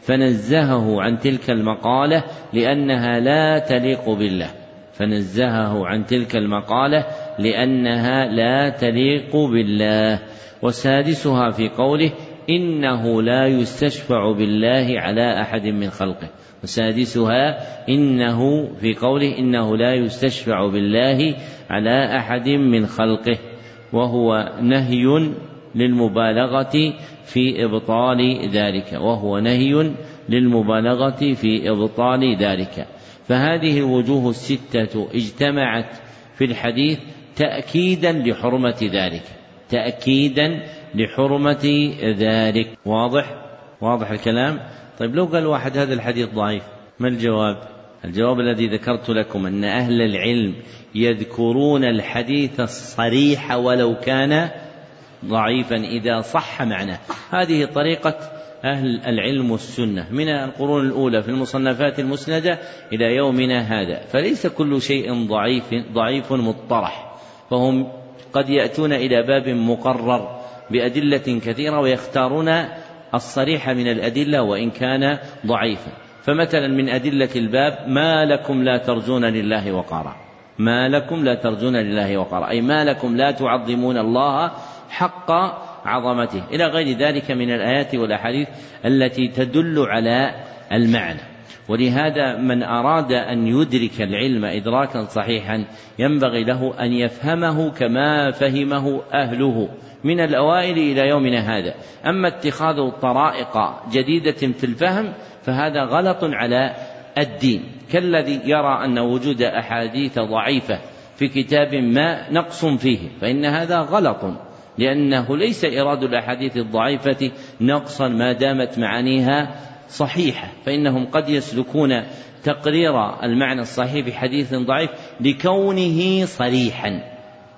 فنزهه عن تلك المقالة لأنها لا تليق بالله. فنزهه عن تلك المقالة لأنها لا تليق بالله. وسادسها في قوله إنه لا يستشفع بالله على أحد من خلقه. وسادسها إنه في قوله إنه لا يستشفع بالله على أحد من خلقه وهو نهي للمبالغة في إبطال ذلك وهو نهي للمبالغة في إبطال ذلك. فهذه الوجوه الستة اجتمعت في الحديث تأكيدا لحرمة ذلك تأكيدا لحرمة ذلك. واضح؟ واضح الكلام؟ طيب لو قال واحد هذا الحديث ضعيف ما الجواب؟ الجواب الذي ذكرت لكم أن أهل العلم يذكرون الحديث الصريح ولو كان ضعيفا إذا صح معناه. هذه طريقة أهل العلم والسنة من القرون الأولى في المصنفات المسندة إلى يومنا هذا. فليس كل شيء ضعيف ضعيف مطرح. فهم قد يأتون إلى باب مقرر بأدلة كثيرة ويختارون الصريح من الأدلة وإن كان ضعيفا فمثلا من أدلة الباب ما لكم لا ترجون لله وقارا. ما لكم لا ترجون لله وقارا. أي ما لكم لا تعظمون الله حق عظمته. إلى غير ذلك من الآيات والأحاديث التي تدل على المعنى. ولهذا من أراد أن يدرك العلم إدراكا صحيحا ينبغي له أن يفهمه كما فهمه أهله من الأوائل إلى يومنا هذا. أما اتخاذ طرائق جديدة في الفهم فهذا غلط على الدين. كالذي يرى أن وجود أحاديث ضعيفة في كتاب ما نقص فيه فإن هذا غلط لأنه ليس إيراد الأحاديث الضعيفة نقصا ما دامت معانيها صحيحة فإنهم قد يسلكون تقرير المعنى الصحيح في حديث ضعيف لكونه صريحا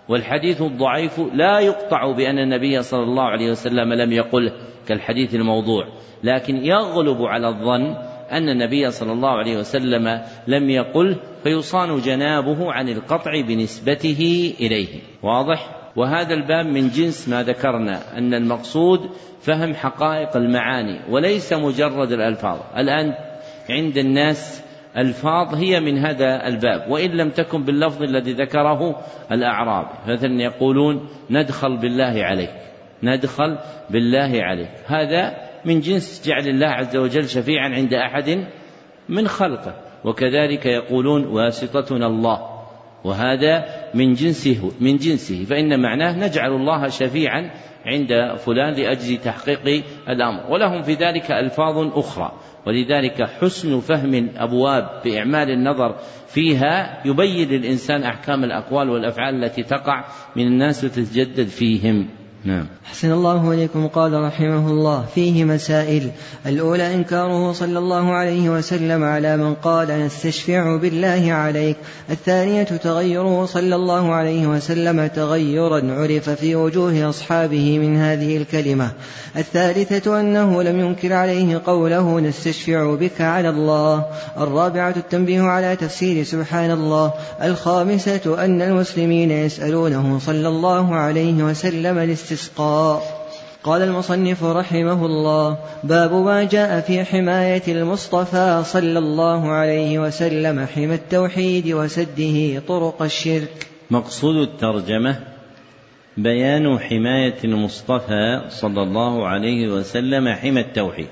والحديث الضعيف لا يقطع بأن النبي صلى الله عليه وسلم لم يقله كالحديث الموضوع لكن يغلب على الظن أن النبي صلى الله عليه وسلم لم يقل فيصان جنابه عن القطع بنسبته إليه واضح؟ وهذا الباب من جنس ما ذكرنا أن المقصود فهم حقائق المعاني وليس مجرد الألفاظ. الآن عند الناس ألفاظ هي من هذا الباب وإن لم تكن باللفظ الذي ذكره الأعراب. مثلا يقولون ندخل بالله عليك ندخل بالله عليك. هذا من جنس جعل الله عز وجل شفيعا عند أحد من خلقه. وكذلك يقولون واسطتنا الله وهذا من جنسه من جنسه. فإن معناه نجعل الله شفيعا عند فلان لأجل تحقيق الأمر. ولهم في ذلك ألفاظ أخرى. ولذلك حسن فهم الأبواب بإعمال النظر فيها يبين للإنسان أحكام الأقوال والأفعال التي تقع من الناس وتتجدد فيهم. نعم. حسن الله إليكم قال رحمه الله. فيه مسائل. الأولى إنكاره صلى الله عليه وسلم على من قال نستشفع بالله عليك. الثانية تغيره صلى الله عليه وسلم تغيرا عرف في وجوه أصحابه من هذه الكلمة. الثالثة أنه لم ينكر عليه قوله نستشفع بك على الله. الرابعة التنبيه على تفسير سبحان الله. الخامسة أن المسلمين يسألونه صلى الله عليه وسلم الاستسقاء قال المصنف رحمه الله باب ما جاء في حماية المصطفى صلى الله عليه وسلم حمى التوحيد وسده طرق الشرك. مقصود الترجمة بيان حماية المصطفى صلى الله عليه وسلم حمى التوحيد.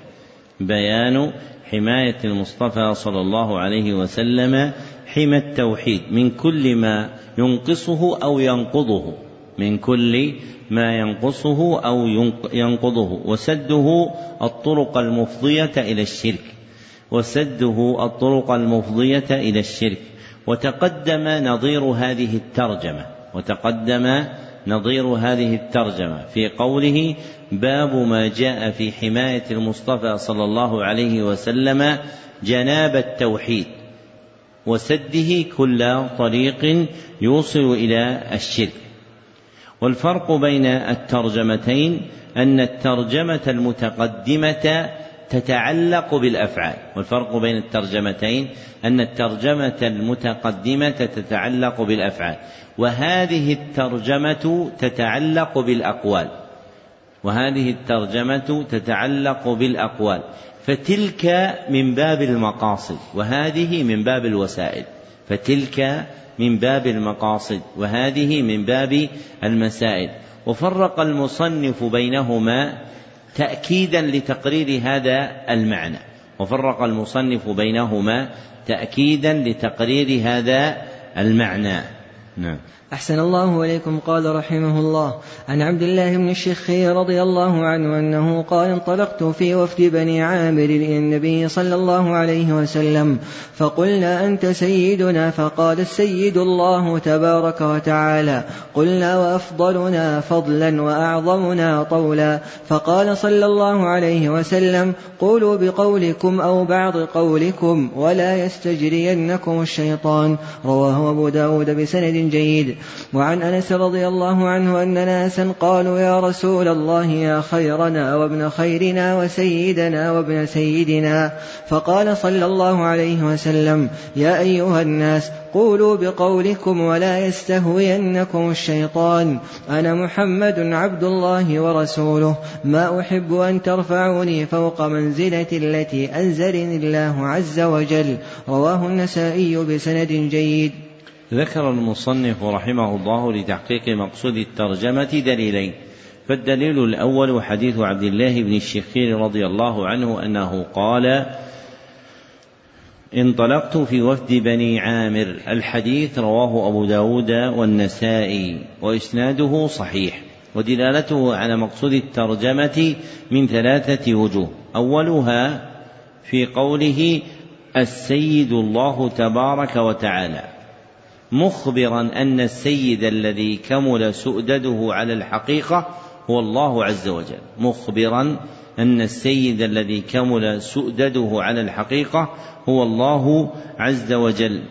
بيان حماية المصطفى صلى الله عليه وسلم حمى التوحيد من كل ما ينقصه أو ينقضه. من كل ما ينقصه أو ينقضه وسده الطرق المفضية إلى الشرك وسده الطرق المفضية إلى الشرك وتقدم نظير هذه الترجمة وتقدم نظير هذه الترجمة في قوله باب ما جاء في حماية المصطفى صلى الله عليه وسلم جناب التوحيد وسده كل طريق يوصل إلى الشرك. والفرق بين الترجمتين أن الترجمة المتقدمة تتعلق بالأفعال والفرق بين الترجمتين أن الترجمة المتقدمة تتعلق بالأفعال وهذه الترجمة تتعلق بالأقوال وهذه الترجمة تتعلق بالأقوال فتلك من باب المقاصد وهذه من باب الوسائل فتلك من باب المقاصد وهذه من باب المسائل. وفرق المصنف بينهما تأكيدا لتقرير هذا المعنى. وفرق المصنف بينهما تأكيدا لتقرير هذا المعنى. نعم. أحسن الله إليكم قال رحمه الله عن عبد الله بن الشخير رضي الله عنه أنه قال انطلقت في وفد بني عامر إلى النبي صلى الله عليه وسلم فقلنا أنت سيدنا؟ فقال السيد الله تبارك وتعالى. قلنا وأفضلنا فضلا وأعظمنا طولا. فقال صلى الله عليه وسلم قولوا بقولكم أو بعض قولكم ولا يستجرينكم الشيطان. رواه أبو داود بسند جيد. وعن أنس رضي الله عنه أن ناسا قالوا يا رسول الله يا خيرنا وابن خيرنا وسيدنا وابن سيدنا. فقال صلى الله عليه وسلم يا أيها الناس قولوا بقولكم ولا يستهوينكم الشيطان. أنا محمد عبد الله ورسوله. ما أحب أن ترفعوني فوق منزلة التي أنزلني الله عز وجل. رواه النسائي بسند جيد. ذكر المصنف رحمه الله لتحقيق مقصود الترجمة دليلين فالدليل الأول حديث عبد الله بن الشخير رضي الله عنه أنه قال انطلقت في وفد بني عامر. الحديث رواه أبو داود والنسائي وإسناده صحيح ودلالته على مقصود الترجمة من ثلاثة وجوه. أولها في قوله السيد الله تبارك وتعالى. مخبرا أن السيد الذي كمل سؤدده على الحقيقة هو الله عز وجل. مخبرا أن السيد الذي كمل سؤدده على الحقيقة هو الله عز وجل.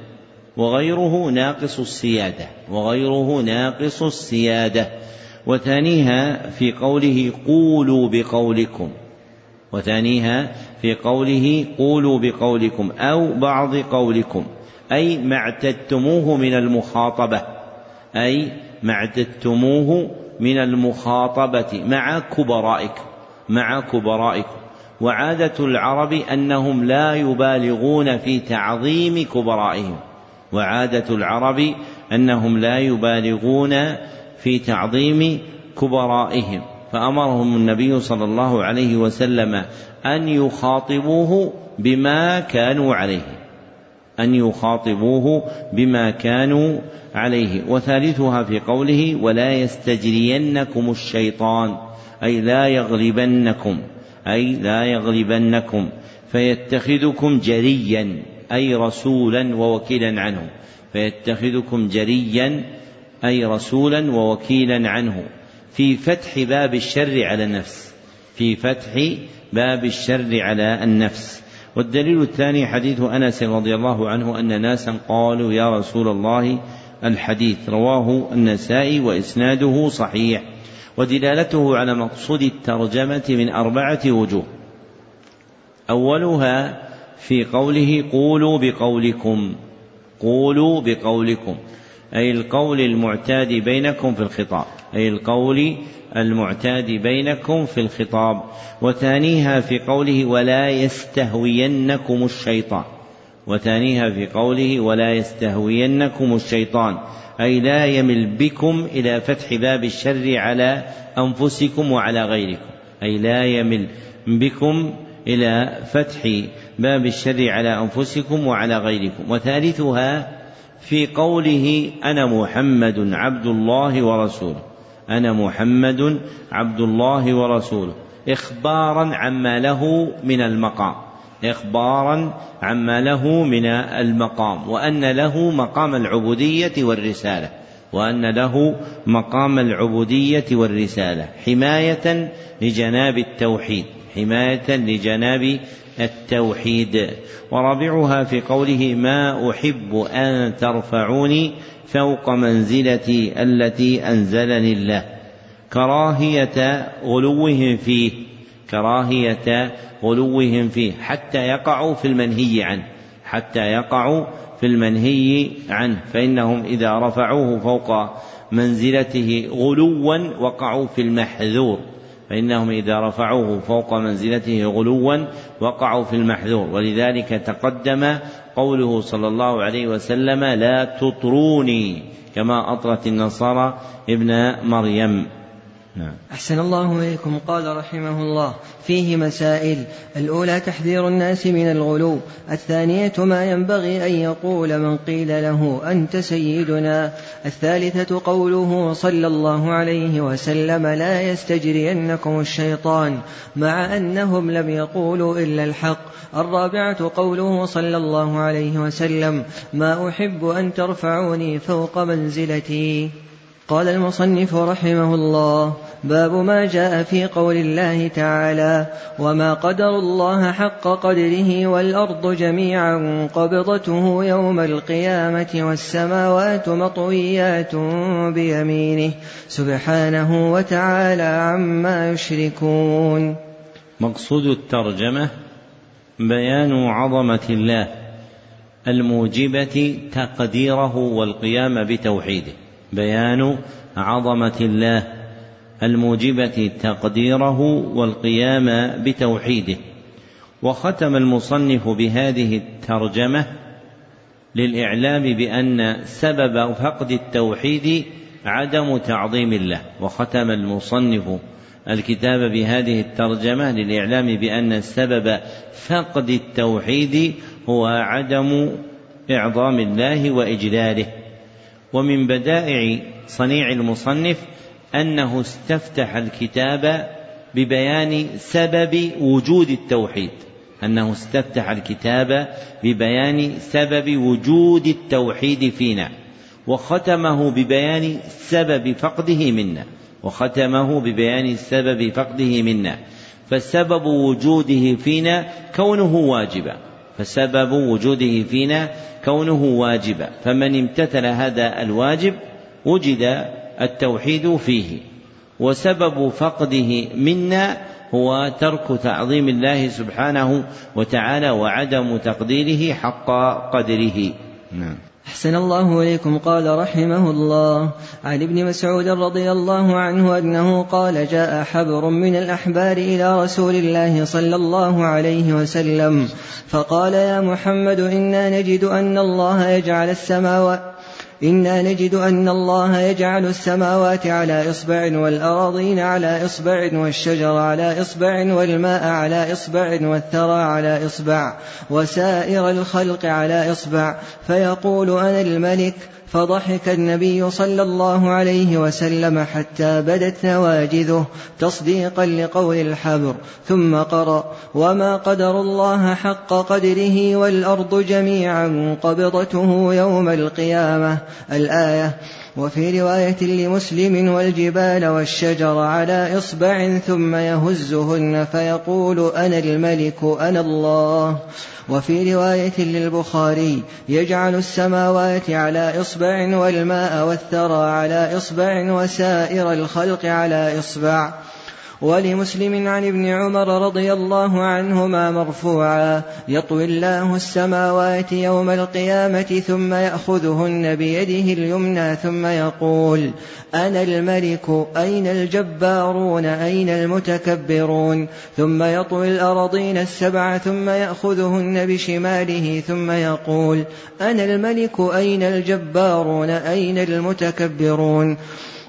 وغيره ناقص السيادة. وغيره ناقص السيادة. وثانيها في قوله قولوا بقولكم. وثانيها في قوله قولوا بقولكم أو بعض قولكم. أي ما اعتدتموه من المخاطبة. أي ما اعتدتموه من المخاطبة مع كبرائكم مع كبرائكم وعادة العرب أنهم لا يبالغون في تعظيم كبرائهم. وعادة العرب أنهم لا يبالغون في تعظيم كبرائهم. فأمرهم النبي صلى الله عليه وسلم أن يخاطبوه بما كانوا عليه. أن يخاطبوه بما كانوا عليه. وثالثها في قوله ولا يستجرينكم الشيطان أي لا يغلبنكم أي لا يغلبنكم فيتخذكم جريا أي رسولا ووكيلا عنه. فيتخذكم جريا أي رسولا ووكيلا عنه. في فتح باب الشر على النفس في فتح باب الشر على النفس. والدليل الثاني حديث أنس رضي الله عنه أن ناسا قالوا يا رسول الله الحديث رواه النسائي وإسناده صحيح ودلالته على مقصود الترجمة من أربعة وجوه. أولها في قوله قولوا بقولكم قولوا بقولكم. أي القول المعتاد بينكم في الخطاب أي القول المعتاد بينكم في الخطاب. وثانيها في قوله ولا يستهوينكم الشيطان. وثانيها في قوله ولا يستهوينكم الشيطان. أي لا يمل بكم إلى فتح باب الشر على أنفسكم وعلى غيركم. أي لا يمل بكم إلى فتح باب الشر على أنفسكم وعلى غيركم. وثالثها في قوله أنا محمد عبد الله ورسوله. أنا محمد عبد الله ورسوله. إخبارا عما له من المقام. إخبارا عما له من المقام. وأن له مقام العبودية والرسالة. وأن له مقام العبودية والرسالة. حماية لجناب التوحيد. حماية لجناب التوحيد. ورابعها في قوله ما أحب أن ترفعوني فوق منزلتي التي أنزلني الله. كراهية غلوهم فيه كراهية غلوهم فيه حتى يقعوا في المنهي عنه حتى يقعوا في المنهي عنه. فإنهم إذا رفعوه فوق منزلته غلوا وقعوا في المحذور. فإنهم إذا رفعوه فوق منزلته غلوا وقعوا في المحذور. ولذلك تقدم قوله صلى الله عليه وسلم لا تطروني كما أطرت النصارى ابن مريم. نعم. أحسن الله إليكم. قال رحمه الله فيه مسائل. الأولى تحذير الناس من الغلو. الثانية ما ينبغي أن يقول من قيل له أنت سيدنا. الثالثة قوله صلى الله عليه وسلم لا يستجرينكم الشيطان مع أنهم لم يقولوا إلا الحق. الرابعة قوله صلى الله عليه وسلم ما أحب أن ترفعوني فوق منزلتي. قال المصنف رحمه الله باب ما جاء في قول الله تعالى وما قدر الله حق قدره والارض جميعا قبضته يوم القيامه والسماوات مطويات بيمينه سبحانه وتعالى عما يشركون مقصود الترجمة بيان عظمة الله الموجبة تقديره والقيام بتوحيده. بيان عظمة الله الموجبة تقديره والقيام بتوحيده. وختم المصنف بهذه الترجمة للإعلام بأن سبب فقد التوحيد عدم تعظيم الله. وختم المصنف الكتاب بهذه الترجمة للإعلام بأن سبب فقد التوحيد هو عدم إعظام الله وإجلاله. ومن بدائع صنيع المصنف أنه استفتح الكتاب ببيان سبب وجود التوحيد. أنه استفتح الكتاب ببيان سبب وجود التوحيد فينا. وختمه ببيان سبب فقده منا. وختمه ببيان سبب فقده منا. فسبب وجوده فينا كونه واجبا. فسبب وجوده فينا كونه واجبا. فمن امتثل هذا الواجب وجد التوحيد فيه. وسبب فقده منا هو ترك تعظيم الله سبحانه وتعالى وعدم تقديره حق قدره. نعم. أحسن الله إليكم. قال رحمه الله عن ابن مسعود رضي الله عنه أنه قال جاء حبر من الأحبار إلى رسول الله صلى الله عليه وسلم فقال يا محمد إنا نجد أن الله يجعل السماوات إنا نجد أن الله يجعل السماوات على إصبع والأراضين على إصبع والشجر على إصبع والماء على إصبع والثرى على إصبع وسائر الخلق على إصبع. فيقول أنا الملك فضحك النبي صلى الله عليه وسلم حتى بدت نواجذه تصديقا لقول الحبر ثم قرأ وما قدر الله حق قدره والأرض جميعا قبضته يوم القيامة. الآية وفي رواية لمسلم والجبال والشجر على إصبع ثم يهزهن فيقول أنا الملك أنا الله. وفي رواية للبخاري يجعل السماوات على إصبع والماء والثرى على إصبع وسائر الخلق على إصبع. ولمسلم عن ابن عمر رضي الله عنهما مرفوعا يطوي الله السماوات يوم القيامة ثم يأخذهن بيده اليمنى ثم يقول أنا الملك أين الجبارون أين المتكبرون؟ ثم يطوي الأرضين السبع ثم يأخذهن بشماله ثم يقول أنا الملك أين الجبارون أين المتكبرون؟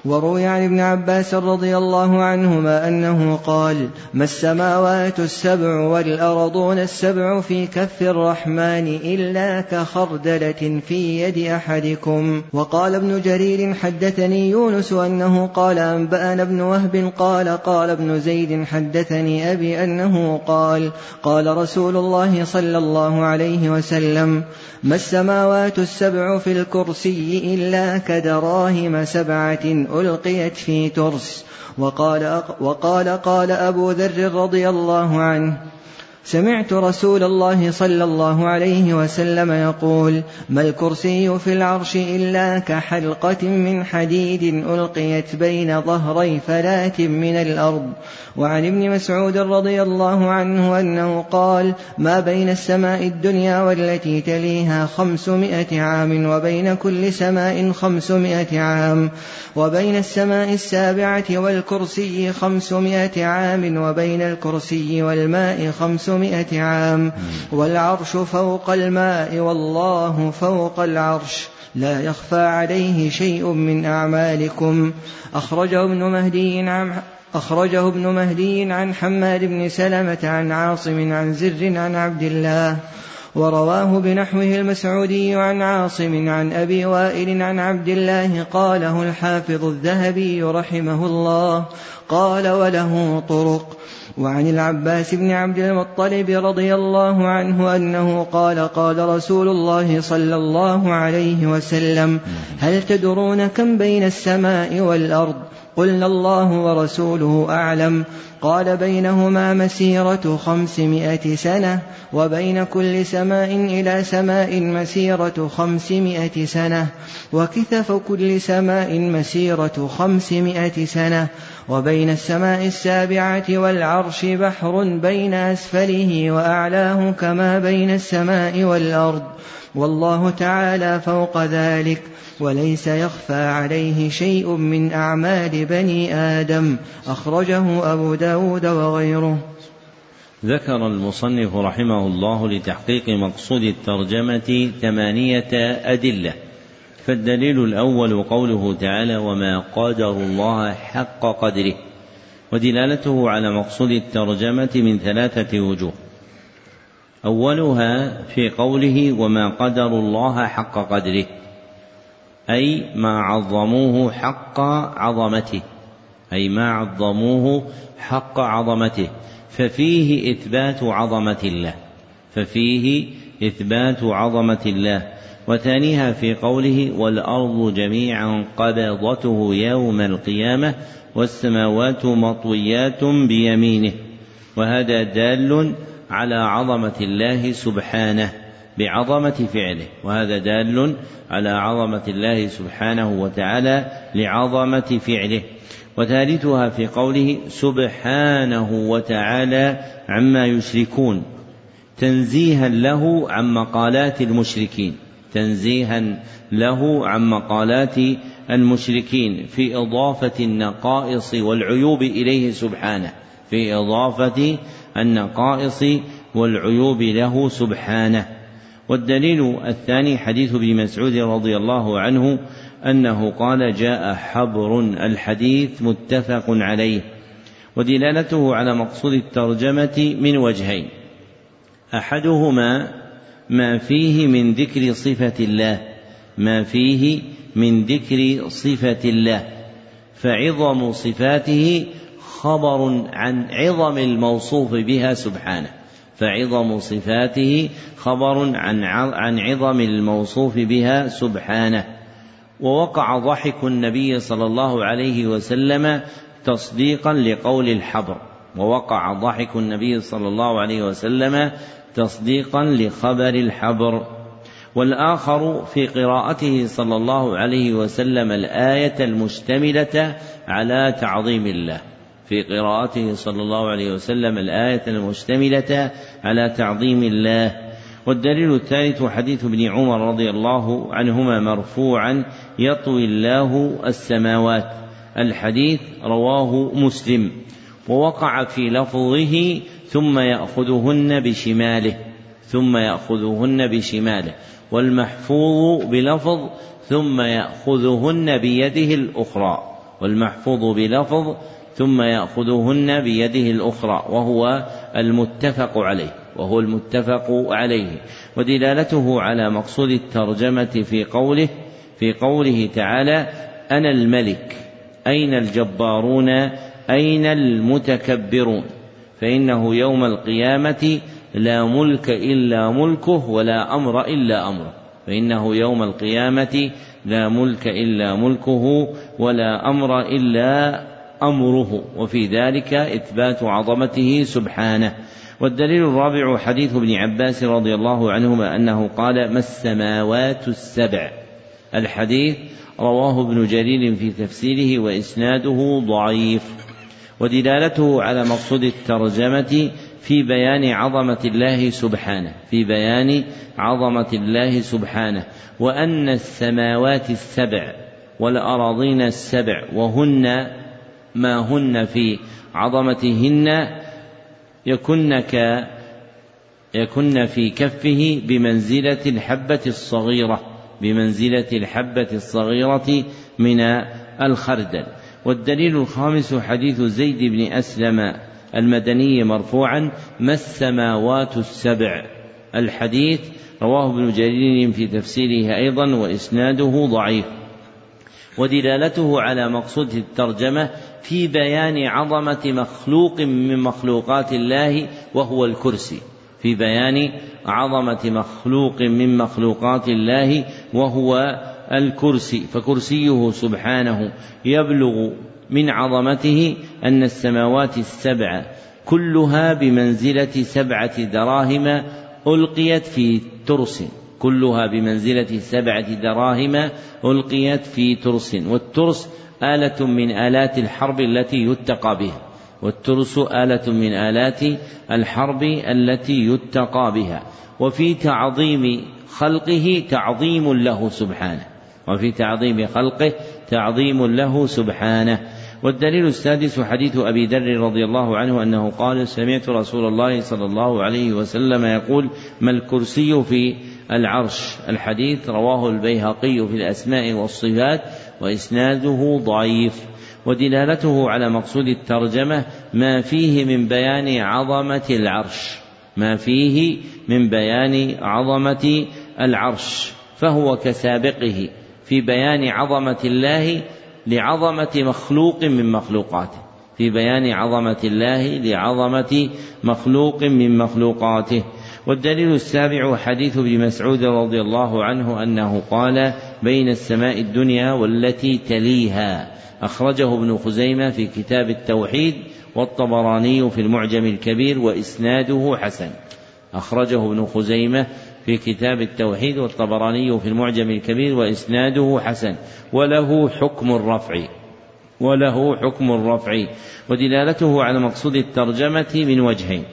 وروي عن ابن عباس رضي الله عنهما أنه قال ما السماوات السبع والأرضون السبع في كف الرحمن إلا كخردلة في يد أحدكم وقال ابن جرير حدثني يونس أنه قال أنبأنا ابن وهب قال قال ابن زيد حدثني أبي أنه قال قال رسول الله صلى الله عليه وسلم ما السماوات السبع في الكرسي إلا كدراهم سبعة ألقيت في ترس. وقال, وقال قال أبو ذر رضي الله عنه سمعت رسول الله صلى الله عليه وسلم يقول ما الكرسي في العرش إلا كحلقة من حديد ألقيت بين ظهري فلاة من الأرض وعن ابن مسعود رضي الله عنه أنه قال ما بين السماء الدنيا والتي تليها خمسمائة عام وبين كل سماء خمسمائة عام وبين السماء السابعة والكرسي خمسمائة عام وبين الكرسي والماء خمسمائة عام. والعرش فوق الماء والله فوق العرش. لا يخفى عليه شيء من أعمالكم. أخرجه ابن مهدي عن أخرجه ابن مهدي عن حماد بن سلمة عن عاصم عن زر عن عبد الله. ورواه بنحوه المسعودي عن عاصم عن أبي وائل عن عبد الله قاله الحافظ الذهبي رحمه الله. قال وله طرق. وعن العباس بن عبد المطلب رضي الله عنه أنه قال قال رسول الله صلى الله عليه وسلم هل تدرون كم بين السماء والأرض؟ قلنا الله ورسوله أعلم. قال بينهما مسيرة خمسمائة سنة وبين كل سماء إلى سماء مسيرة خمسمائة سنة وكثف كل سماء مسيرة خمسمائة سنة وبين السماء السابعة والعرش بحر بين أسفله وأعلاه كما بين السماء والأرض والله تعالى فوق ذلك وليس يخفى عليه شيء من أعمال بني آدم أخرجه أبو داود وغيره. ذكر المصنف رحمه الله لتحقيق مقصود الترجمة ثمانية أدلة. فالدليل الأول قوله تعالى وما قدر الله حق قدره ودلالته على مقصود الترجمة من ثلاثة وجوه. أولها في قوله وما قدر الله حق قدره أي ما عظموه حق عظمته أي ما عظموه حق عظمته ففيه إثبات عظمة الله ففيه إثبات عظمة الله. وثانيها في قوله والأرض جميعا قبضته يوم القيامة والسماوات مطويات بيمينه وهذا دال على عظمة الله سبحانه بعظمة فعله وهذا دال على عظمة الله سبحانه وتعالى لعظمة فعله. وثالثها في قوله سبحانه وتعالى عما يشركون تنزيها له عن مقالات المشركين. تنزيها له عن مقالات المشركين في إضافة النقائص والعيوب إليه سبحانه. في إضافة النقائص والعيوب له سبحانه. والدليل الثاني حديث ابن مسعود رضي الله عنه أنه قال جاء حبر الحديث متفق عليه. ودلالته على مقصود الترجمة من وجهين. أحدهما ما فيه من ذكر صفة الله. ما فيه من ذكر صفة الله. فعظم صفاته خبر عن عظم الموصوف بها سبحانه. فعظم صفاته خبر عن عن عظم الموصوف بها سبحانه. ووقع ضحك النبي صلى الله عليه وسلم تصديقا لقول الحبر. ووقع ضحك النبي صلى الله عليه وسلم تصديقا لخبر الحبر. والآخر في قراءته صلى الله عليه وسلم الآية المشتملة على تعظيم الله. في قراءته صلى الله عليه وسلم الآية المشتملة على تعظيم الله. والدليل الثالث حديث ابن عمر رضي الله عنهما مرفوعا يطوي الله السماوات. الحديث رواه مسلم. ووقع في لفظه ثم يأخذهن بشماله ثم يأخذهن بشماله والمحفوظ بلفظ ثم يأخذهن بيده الأخرى والمحفوظ بلفظ ثم يأخذهن بيده الأخرى وهو المتفق عليه وهو المتفق عليه. ودلالته على مقصود الترجمة في قوله في قوله تعالى أنا الملك أين الجبارون أين المتكبرون؟ فإنه يوم القيامة لا ملك إلا ملكه ولا أمر إلا أمره. فإنه يوم القيامة لا ملك إلا ملكه ولا أمر إلا أمره. وفي ذلك إثبات عظمته سبحانه. والدليل الرابع حديث ابن عباس رضي الله عنهما أنه قال ما السماوات السبع؟ الحديث رواه ابن جرير في تفسيره وإسناده ضعيف. ودلالته على مقصود الترجمة في بيان عظمة الله سبحانه في بيان عظمة الله سبحانه. وأن السماوات السبع والأراضين السبع وهن ما هن في عظمتهن يكن ك يكن في كفه بمنزلة الحبة الصغيرة بمنزلة الحبة الصغيرة من الخردل. والدليل الخامس حديث زيد بن أسلم المدني مرفوعا ما السماوات السبع؟ الحديث رواه ابن جرير في تفسيره أيضا وإسناده ضعيف. ودلالته على مقصود الترجمة في بيان عظمة مخلوق من مخلوقات الله وهو الكرسي. في بيان عظمة مخلوق من مخلوقات الله وهو الكرسي فكرسيه سبحانه يبلغ من عظمته أن السماوات السبع كلها بمنزلة سبعة دراهم ألقيت في ترس. كلها بمنزلة سبعة دراهم ألقيت في ترس. والترس آلة من آلات الحرب التي يتقى بها. والترس آلة من آلات الحرب التي يتقى بها. وفي تعظيم خلقه تعظيم له سبحانه. وفي تعظيم خلقه تعظيم له سبحانه. والدليل السادس حديث أبي ذر رضي الله عنه أنه قال سمعت رسول الله صلى الله عليه وسلم يقول ما الكرسي في العرش؟ الحديث رواه البيهقي في الأسماء والصفات وإسناده ضعيف. ودلالته على مقصود الترجمة ما فيه من بيان عظمة العرش. ما فيه من بيان عظمة العرش. فهو كسابقه. في بيان عظمة الله لعظمة مخلوق من مخلوقاته. في بيان عظمة الله لعظمة مخلوق من مخلوقاته. والدليل السابع حديث ابن مسعود رضي الله عنه أنه قال بين السماء الدنيا والتي تليها. أخرجه ابن خزيمة في كتاب التوحيد والطبراني في المعجم الكبير وإسناده حسن. أخرجه ابن خزيمة في كتاب التوحيد والطبراني في المعجم الكبير وإسناده حسن. وله حكم الرفع. وله حكم الرفع. ودلالته على مقصود الترجمة من وجهين.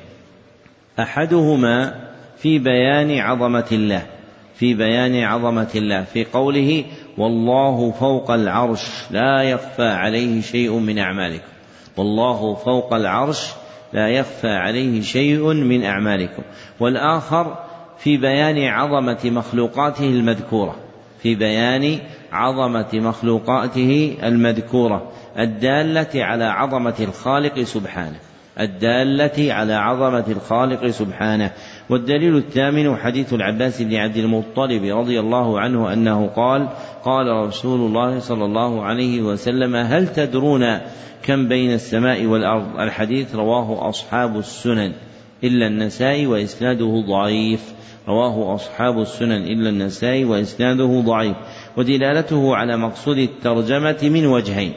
أحدهما في بيان عظمة الله. في بيان عظمة الله. في قوله والله فوق العرش لا يخفى عليه شيء من أعمالكم. والله فوق العرش لا يخفى عليه شيء من أعمالكم. والآخر في بيان عظمة مخلوقاته المذكورة. في بيان عظمة مخلوقاته المذكورة. الدالة على عظمة الخالق سبحانه. الدالة على عظمة الخالق سبحانه. والدليل الثامن حديث العباس بن عبد المطلب رضي الله عنه أنه قال قال رسول الله صلى الله عليه وسلم هل تدرون كم بين السماء والأرض؟ الحديث رواه أصحاب السنن. إلا النسائي وإسناده ضعيف. رواه أصحاب السنن إلا النسائي وإسناده ضعيف ودلالته على مقصود الترجمة من وجهين.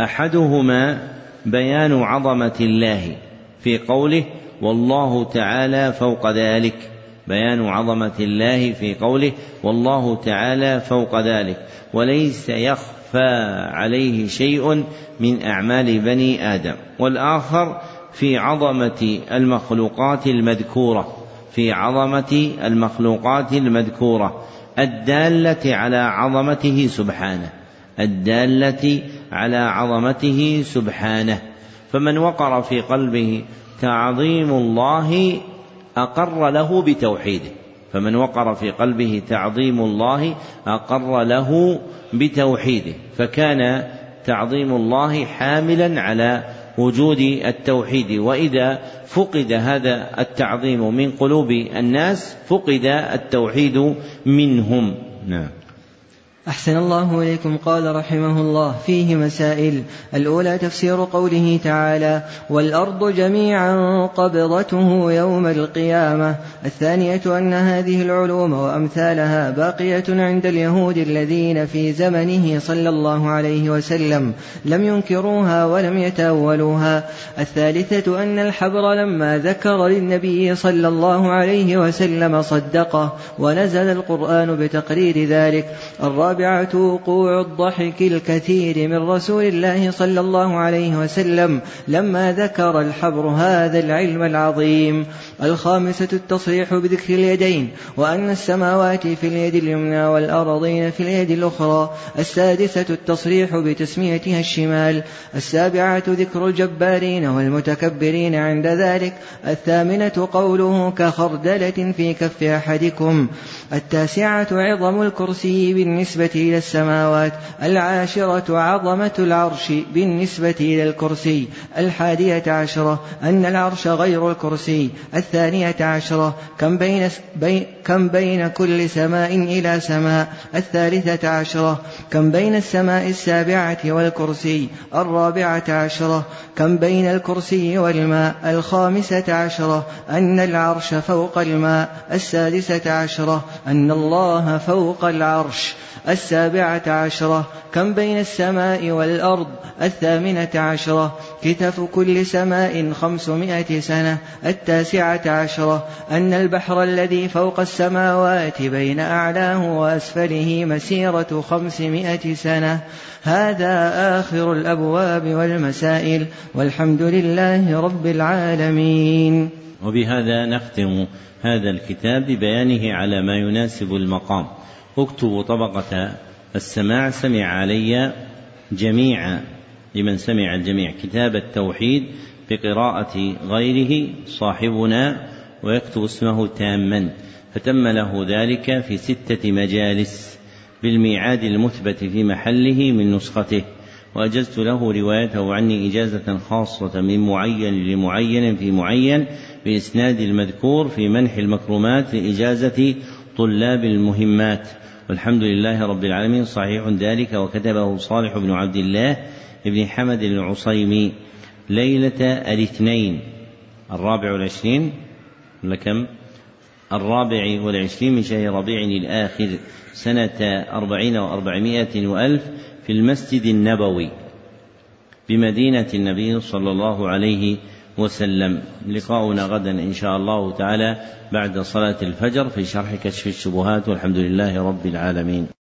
أحدهما بيان عظمة الله في قوله والله تعالى فوق ذلك بيان عظمة الله في قوله والله تعالى فوق ذلك وليس يخفى عليه شيء من أعمال بني آدم. والآخر في عظمة المخلوقات المذكورة. في عظمة المخلوقات المذكورة الدالة على عظمته سبحانه الدالة على عظمته سبحانه. فمن وقر في قلبه تعظيم الله أقر له بتوحيده. فمن وقر في قلبه تعظيم الله أقر له بتوحيده. فكان تعظيم الله حاملا على وجود التوحيد وإذا فقد هذا التعظيم من قلوب الناس فقد التوحيد منهم. نعم. أحسن الله إليكم قال رحمه الله. فيه مسائل. الأولى تفسير قوله تعالى والأرض جميعا قبضته يوم القيامة. الثانية أن هذه العلوم وأمثالها باقية عند اليهود الذين في زمنه صلى الله عليه وسلم. لم ينكروها ولم يتأولوها. الثالثة أن الحبر لما ذكر للنبي صلى الله عليه وسلم صدقه ونزل القرآن بتقرير ذلك. الرابع الرابعة وقوع الضحك الكثير من رسول الله صلى الله عليه وسلم لما ذكر الحبر هذا العلم العظيم. الخامسة التصريح بذكر اليدين وأن السماوات في اليد اليمنى والأرضين في اليد الأخرى. السادسة التصريح بتسميتها الشمال. السابعة ذكر الجبارين والمتكبرين عند ذلك. الثامنة قوله كخردلة في كف أحدكم. التاسعة عظم الكرسي بالنسبة إلى السماوات العاشرة عظمة العرش بالنسبة إلى الكرسي الحادية عشرة أن العرش غير الكرسي الثانية عشرة كم بين, بي كم بين كل سماء إلى سماء الثالثة عشرة كم بين السماء السابعة والكرسي الرابعة عشرة كم بين الكرسي والماء الخامسة عشرة أن العرش فوق الماء السادسة عشرة أن الله فوق العرش السابعة عشرة كم بين السماء والأرض؟ الثامنة عشرة كتف كل سماء خمسمائة سنة التاسعة عشرة أن البحر الذي فوق السماوات بين أعلاه وأسفله مسيرة خمسمائة سنة. هذا آخر الأبواب والمسائل والحمد لله رب العالمين. وبهذا نختم هذا الكتاب ببيانه على ما يناسب المقام. اكتبوا طبقة السماع سمع علي جميعا لمن سمع الجميع. كتاب التوحيد بقراءة غيره صاحبنا ويكتب اسمه تاما. فتم له ذلك في ستة مجالس بالميعاد المثبت في محله من نسخته. وأجزت له روايته عني إجازة خاصة من معين لمعين في معين بإسناد المذكور في منح المكرمات لإجازة طلاب المهمات. والحمد لله رب العالمين. صحيح ذلك. وكتبه صالح بن عبد الله بن حمد العصيمي. ليلة الاثنين الرابع والعشرين لكم الرابع والعشرين من شهر ربيع الآخر سنة أربعين وأربعمائة وألف في المسجد النبوي بمدينة النبي صلى الله عليه وسلم. لقاؤنا غدا إن شاء الله تعالى بعد صلاة الفجر في شرح كشف الشبهات والحمد لله رب العالمين.